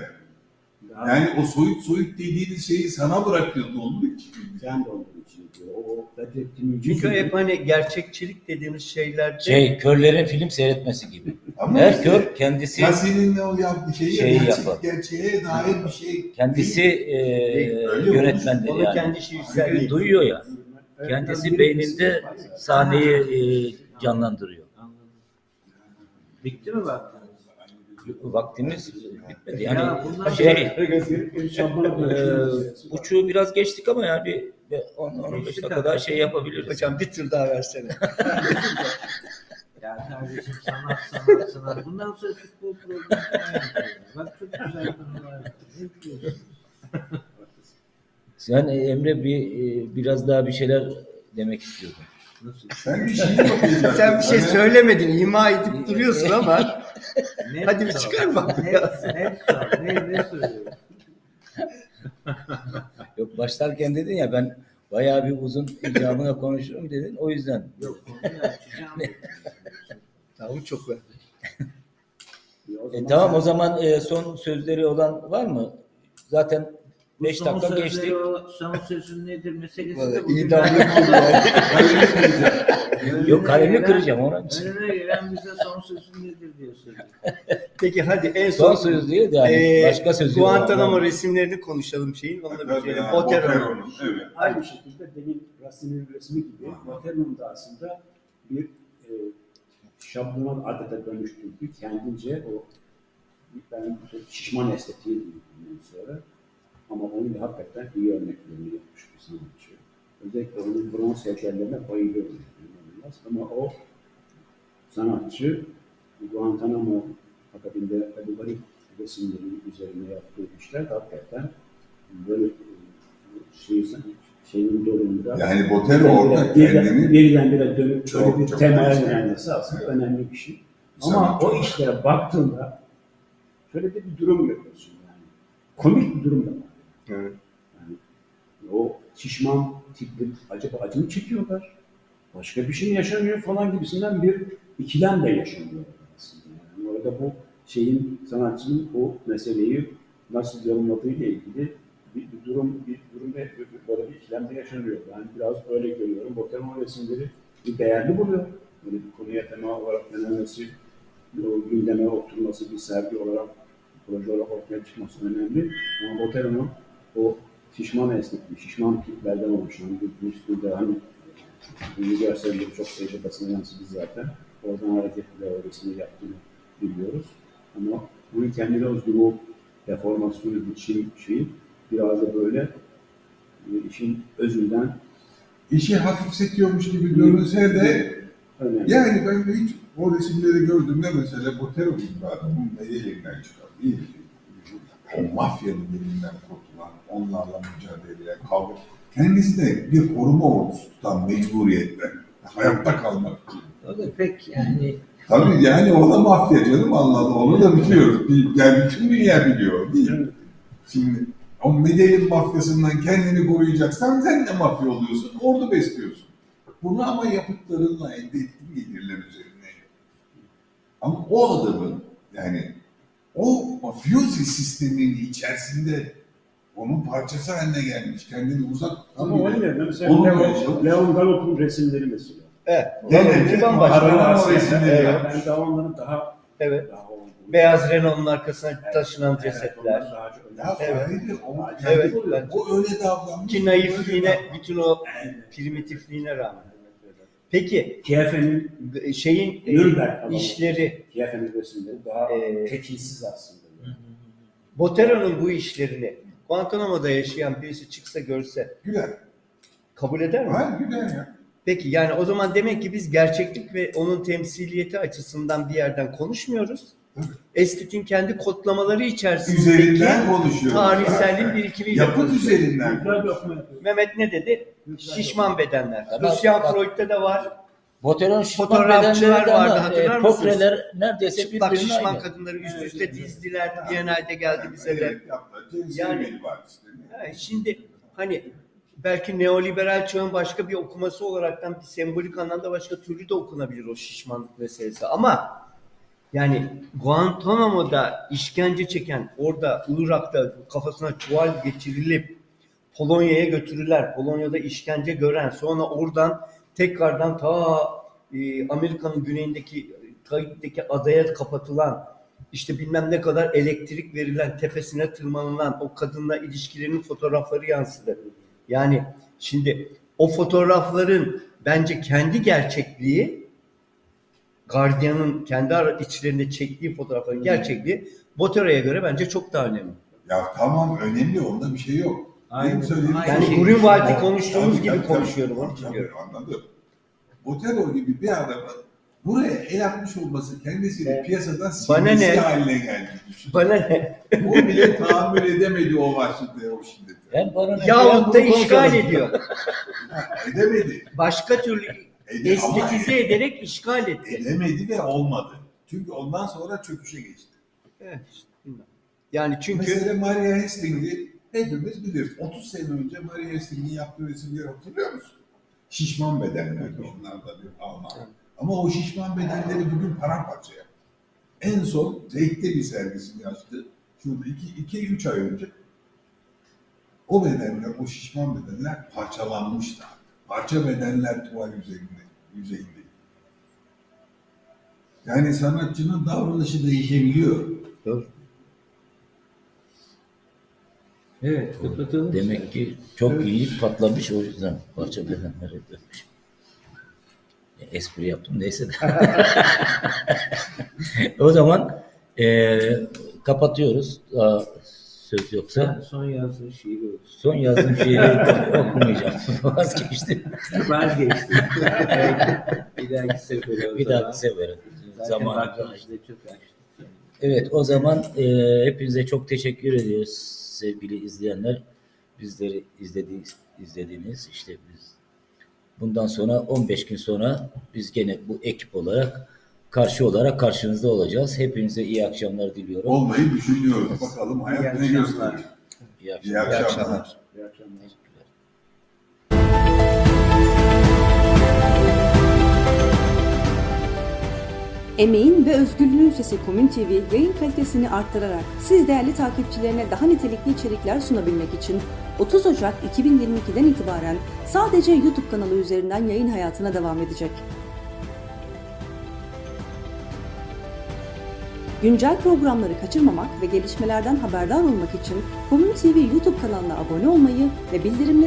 E: Daha
D: Yani o soyut soyut dediğiniz şeyi sana bırakıyordu onun için.
E: sen de olduğu için diyor. O Bedrettin'in
F: Çünkü hep hani gerçekçilik dediğimiz şeylerde
B: Şey, körlerin film seyretmesi gibi.
D: Ama
B: Her
D: işte
B: kör kendisi
D: Tahsin'in o yaptığı şeyi
B: Şeyi
D: gerçek,
B: yapar.
D: gerçeğe dair bir şey.
B: kendisi e, yönetmendir
F: onu
B: yani.
F: kendi şiirselliği
B: Çünkü duyuyor ya.
E: Evet,
B: Kendisi beyninde sahneyi e, canlandırıyor.
C: Bitti mi vaktiniz?
B: Vaktimiz bitmedi.
C: Ya
B: Yani
C: bundan
B: şey e, uçuğu biraz geçtik ama yani bir, bir 10-15
C: Geçtik
B: dakika daha
C: hakikaten.
B: şey yapabiliriz.
F: hocam bir tür daha versene.
C: Ya kardeşim sanat sanat sanat. Bundan sonra futbol programı. Bak çok güzel konular. Ne diyorsun?
B: Sen e, Emre bir e, biraz daha bir şeyler demek istiyordun.
C: Nasıl?
D: Sen bir okuyacaksın.
F: Sen bir şey söylemedin, ima edip duruyorsun ama Hadi bir çıkar bak
C: net sor. Ne, ne söylüyorsun?
B: Yok başlarken dedin ya ben bayağı bir uzun icabına konuşurum dedin. O yüzden
C: Yok.
F: Tavuğu çok ver.
B: E, tamam o zaman e, son sözleri olan var mı? Zaten
C: Bu
B: 5
C: son
B: dakika
C: sözleri
B: geçtik.
C: O, son sözün nedir meselesi de
F: Vallahi
C: bugün.
F: gibi yani.
C: Önüne
B: Yok kalemi kıracağım ona.
C: Önüne gelen bize son sözün nedir diyor söylüyor.
F: Peki hadi en
B: Son
F: son,
B: söz değil de yani
F: Ee,
B: başka sözü
F: Guantanamo resimlerini konuşalım şeyin. Onunla Botero'nun.
D: Botero'nun, Evet.
E: Aynı şekilde demin Rasim'in resmi gibi Waterman'ın da aslında bir e, şablona adeta dönüştürdü. Kendince o ben şişman estetiği diyeyim sonra. Ama onun da hakikaten iyi örneklerini yapmış bir sanatçı. Özellikle onun bronz heykellerine bayılıyorum. Ama o sanatçı Guantanamo akabinde Ebu Garip resimleri üzerine yaptığı işler hakikaten böyle şey, şeyin durumunda
D: Yani Botero orada
E: birden,
D: kendini
E: birden bire dönüp
D: Çok,
E: böyle bir
D: çok
E: mühendisi aslında önemli bir şey. Ama
D: Sanatçı
E: o işlere baktığında şöyle de bir durum görüyorsun yani. Komik bir durum da var.
F: Evet.
E: Yani o şişman tipli acaba acı mı çekiyorlar? Başka bir şey yaşanıyor falan gibisinden bir ikilem de yaşanıyor aslında. Yani orada bu şeyin sanatçının o meseleyi nasıl yorumladığı ile ilgili bir, bir durum bir durum ve böyle bir ikilem de yaşanıyor. Ben biraz öyle görüyorum. Botanol resimleri bir değerli buluyor. Böyle bir konuya tema olarak denenmesi, o gündeme oturması, bir sergi olarak, proje olarak ortaya çıkması önemli. Ama Botero'nun o şişman esnekliği, şişman tiplerden oluşan bir üstünde hani ünlü görselleri çok sayıda basına yansıdı zaten. Oradan hareketle resmi yaptığını biliyoruz. Ama bunun kendine özgü bu deformasyonu, biçim şeyi biraz da böyle e, işin özünden
D: işi hafifletiyormuş gibi görünse de
E: önemli.
D: yani ben hiç o resimleri gördüğümde mesela Botero gibi adamın elinden çıkan değil? O mafyanın elinden kurtulan, onlarla mücadele eden, kavga. Kendisi de bir koruma ordusu tutan mecburiyetten hayatta kalmak için.
C: O da pek yani
D: Tabii yani o da mafya canım anladı. Onu da biliyoruz. Bil- Yani bütün dünya biliyor değil mi? Şimdi o Medellin mafyasından kendini koruyacaksan sen de mafya oluyorsun. Ordu besliyorsun. Bunu ama yapıtlarınla elde ettiğin gelirler üzerine. Ama o adamın yani o mafyozi sisteminin içerisinde onun parçası haline gelmiş. Kendini uzak
E: Ama
D: tutuyor.
E: öyle mesela Leon. Leon Galop'un resimleri mesela.
F: Evet.
D: Evet.
F: bambaşka.
D: O resimleri
F: Evet.
D: yapmış.
E: Ben daha onların daha
F: Evet.
E: daha
F: Beyaz Renault'un arkasına taşınan
E: Evet,
F: cesetler.
E: onlar daha çok önemli.
D: Ya
F: Evet.
D: ayrı, o,
F: Evet, bence.
D: o öyle davranmış.
F: Ki naifliğine, bütün o primitifliğine rağmen. Peki
E: Kiefe'nin
F: şeyin e,
E: Nürnberg
F: işleri,
E: Kiefe'nin resimleri daha
F: Ee,
E: tekilsiz aslında.
F: Botero'nun bu işlerini Guantanamo'da yaşayan birisi çıksa görse
D: Güler.
F: kabul eder mi?
D: Ha güler ya.
F: Peki yani o zaman demek ki biz gerçeklik ve onun temsiliyeti açısından bir yerden konuşmuyoruz.
D: Evet.
F: Estetin kendi kodlamaları içerisindeki
D: Üzerinden konuşuyoruz.
F: tarihselliğin
D: Ha,
F: birikimi
D: Yapıt üzerinden.
F: Mehmet ne dedi? Şişman bedenler.
B: Bak.
F: Freud'da da var.
B: Boteron şişman
F: Fotoğrafçılar vardı,
B: ama,
F: hatırlar
B: e,
F: mısınız?
B: Neredeyse
F: Çıplak
B: birbirine
F: şişman
B: aynı.
F: kadınları üst üste dizdiler. Biennale'de geldi bize de.
D: Evet,
F: Yani-
D: sevmeli var işte.
F: Ha, Şimdi hani belki neoliberal çağın başka bir okuması olaraktan bir sembolik anlamda başka türlü de okunabilir o şişmanlık meselesi. Ama yani Guantanamo'da işkence çeken, orada Irak'ta kafasına çuval geçirilip Polonya'ya götürülen, Polonya'da işkence gören, sonra oradan tekrardan ta e, Amerika'nın güneyindeki Kayıp'taki adaya kapatılan, işte bilmem ne kadar elektrik verilen, tepesine tırmanılan o kadınla ilişkilerinin fotoğrafları yansıdı. Yani şimdi o fotoğrafların bence kendi gerçekliği Guardian'ın kendi içlerinde çektiği fotoğrafların gerçekliği Botero'ya göre bence çok daha önemli.
D: Ya tamam önemli onda bir şey yok.
C: Aynen,
D: söylediğim
C: aynen.
F: Yani
C: şey-
F: Grünwald'i
C: Tabii,
F: konuştuğumuz gibi
D: tabii,
F: konuşuyorum
D: tabii, tabii,
F: diyorum.
D: Anladım. Botero gibi bir adamın buraya el atmış olması kendisiyle
F: Evet.
D: piyasadan
F: Bana
D: silmesi
F: ne?
D: haline geldi.
F: Bana ne?
D: o bile tahammül edemedi o vahşete, o şiddete.
B: Hem bana ne-
F: Yahut da işgal ediyor.
D: Ha, edemedi.
F: Başka türlü
D: Ede, ama
F: estetize ederek işgal etti.
D: edemedi ve olmadı. Çünkü ondan sonra çöküşe geçti.
F: Evet. Yani çünkü
D: Mesela Maria Hasting'i hepimiz biliriz. 30 sene önce Maria Hasting'in yaptığı resimleri hatırlıyor musun? Şişman bedenler, onlar da bir Alman. Ama o şişman bedenleri bugün paramparça yaptı. En son Tate'de bir sergisini açtı. Şurada 2-3 ay önce. O bedenler, o şişman bedenler parçalanmıştı. Parça bedenler tuval yüzeyinde. yüzeyinde. Yani sanatçının davranışı değişebiliyor.
C: Evet, kapatalım.
B: Demek ki çok
D: Evet.
B: iyi patlamış o yüzden parça bedenlere dönmüş. E, Espri yaptım neyse de. o zaman e, kapatıyoruz. Daha söz yoksa.
C: Son yazdığın şiiri.
B: Son yazdığım şiiri okumayacağım. Vazgeçtim.
C: Vazgeçtim. Bir dahaki sefere o
B: Bir
C: zaman.
B: dahaki sefere. Zamanı. Evet o zaman e, hepinize çok teşekkür ediyoruz sevgili izleyenler. Bizleri izlediğiniz, izlediğiniz işte biz bundan sonra 15 gün sonra biz gene bu ekip olarak karşı olarak karşınızda olacağız. Hepinize iyi akşamlar diliyorum.
D: Olmayı düşünüyoruz. Bakalım hayat ne
C: İyi akşamlar.
B: İyi
D: İyi
B: akşamlar.
D: akşamlar.
E: İyi akşamlar.
A: Emeğin ve Özgürlüğün Sesi Komün TV yayın kalitesini arttırarak siz değerli takipçilerine daha nitelikli içerikler sunabilmek için 30 Ocak 2022'den itibaren sadece YouTube kanalı üzerinden yayın hayatına devam edecek. Güncel programları kaçırmamak ve gelişmelerden haberdar olmak için Komün TV YouTube kanalına abone olmayı ve bildirimleri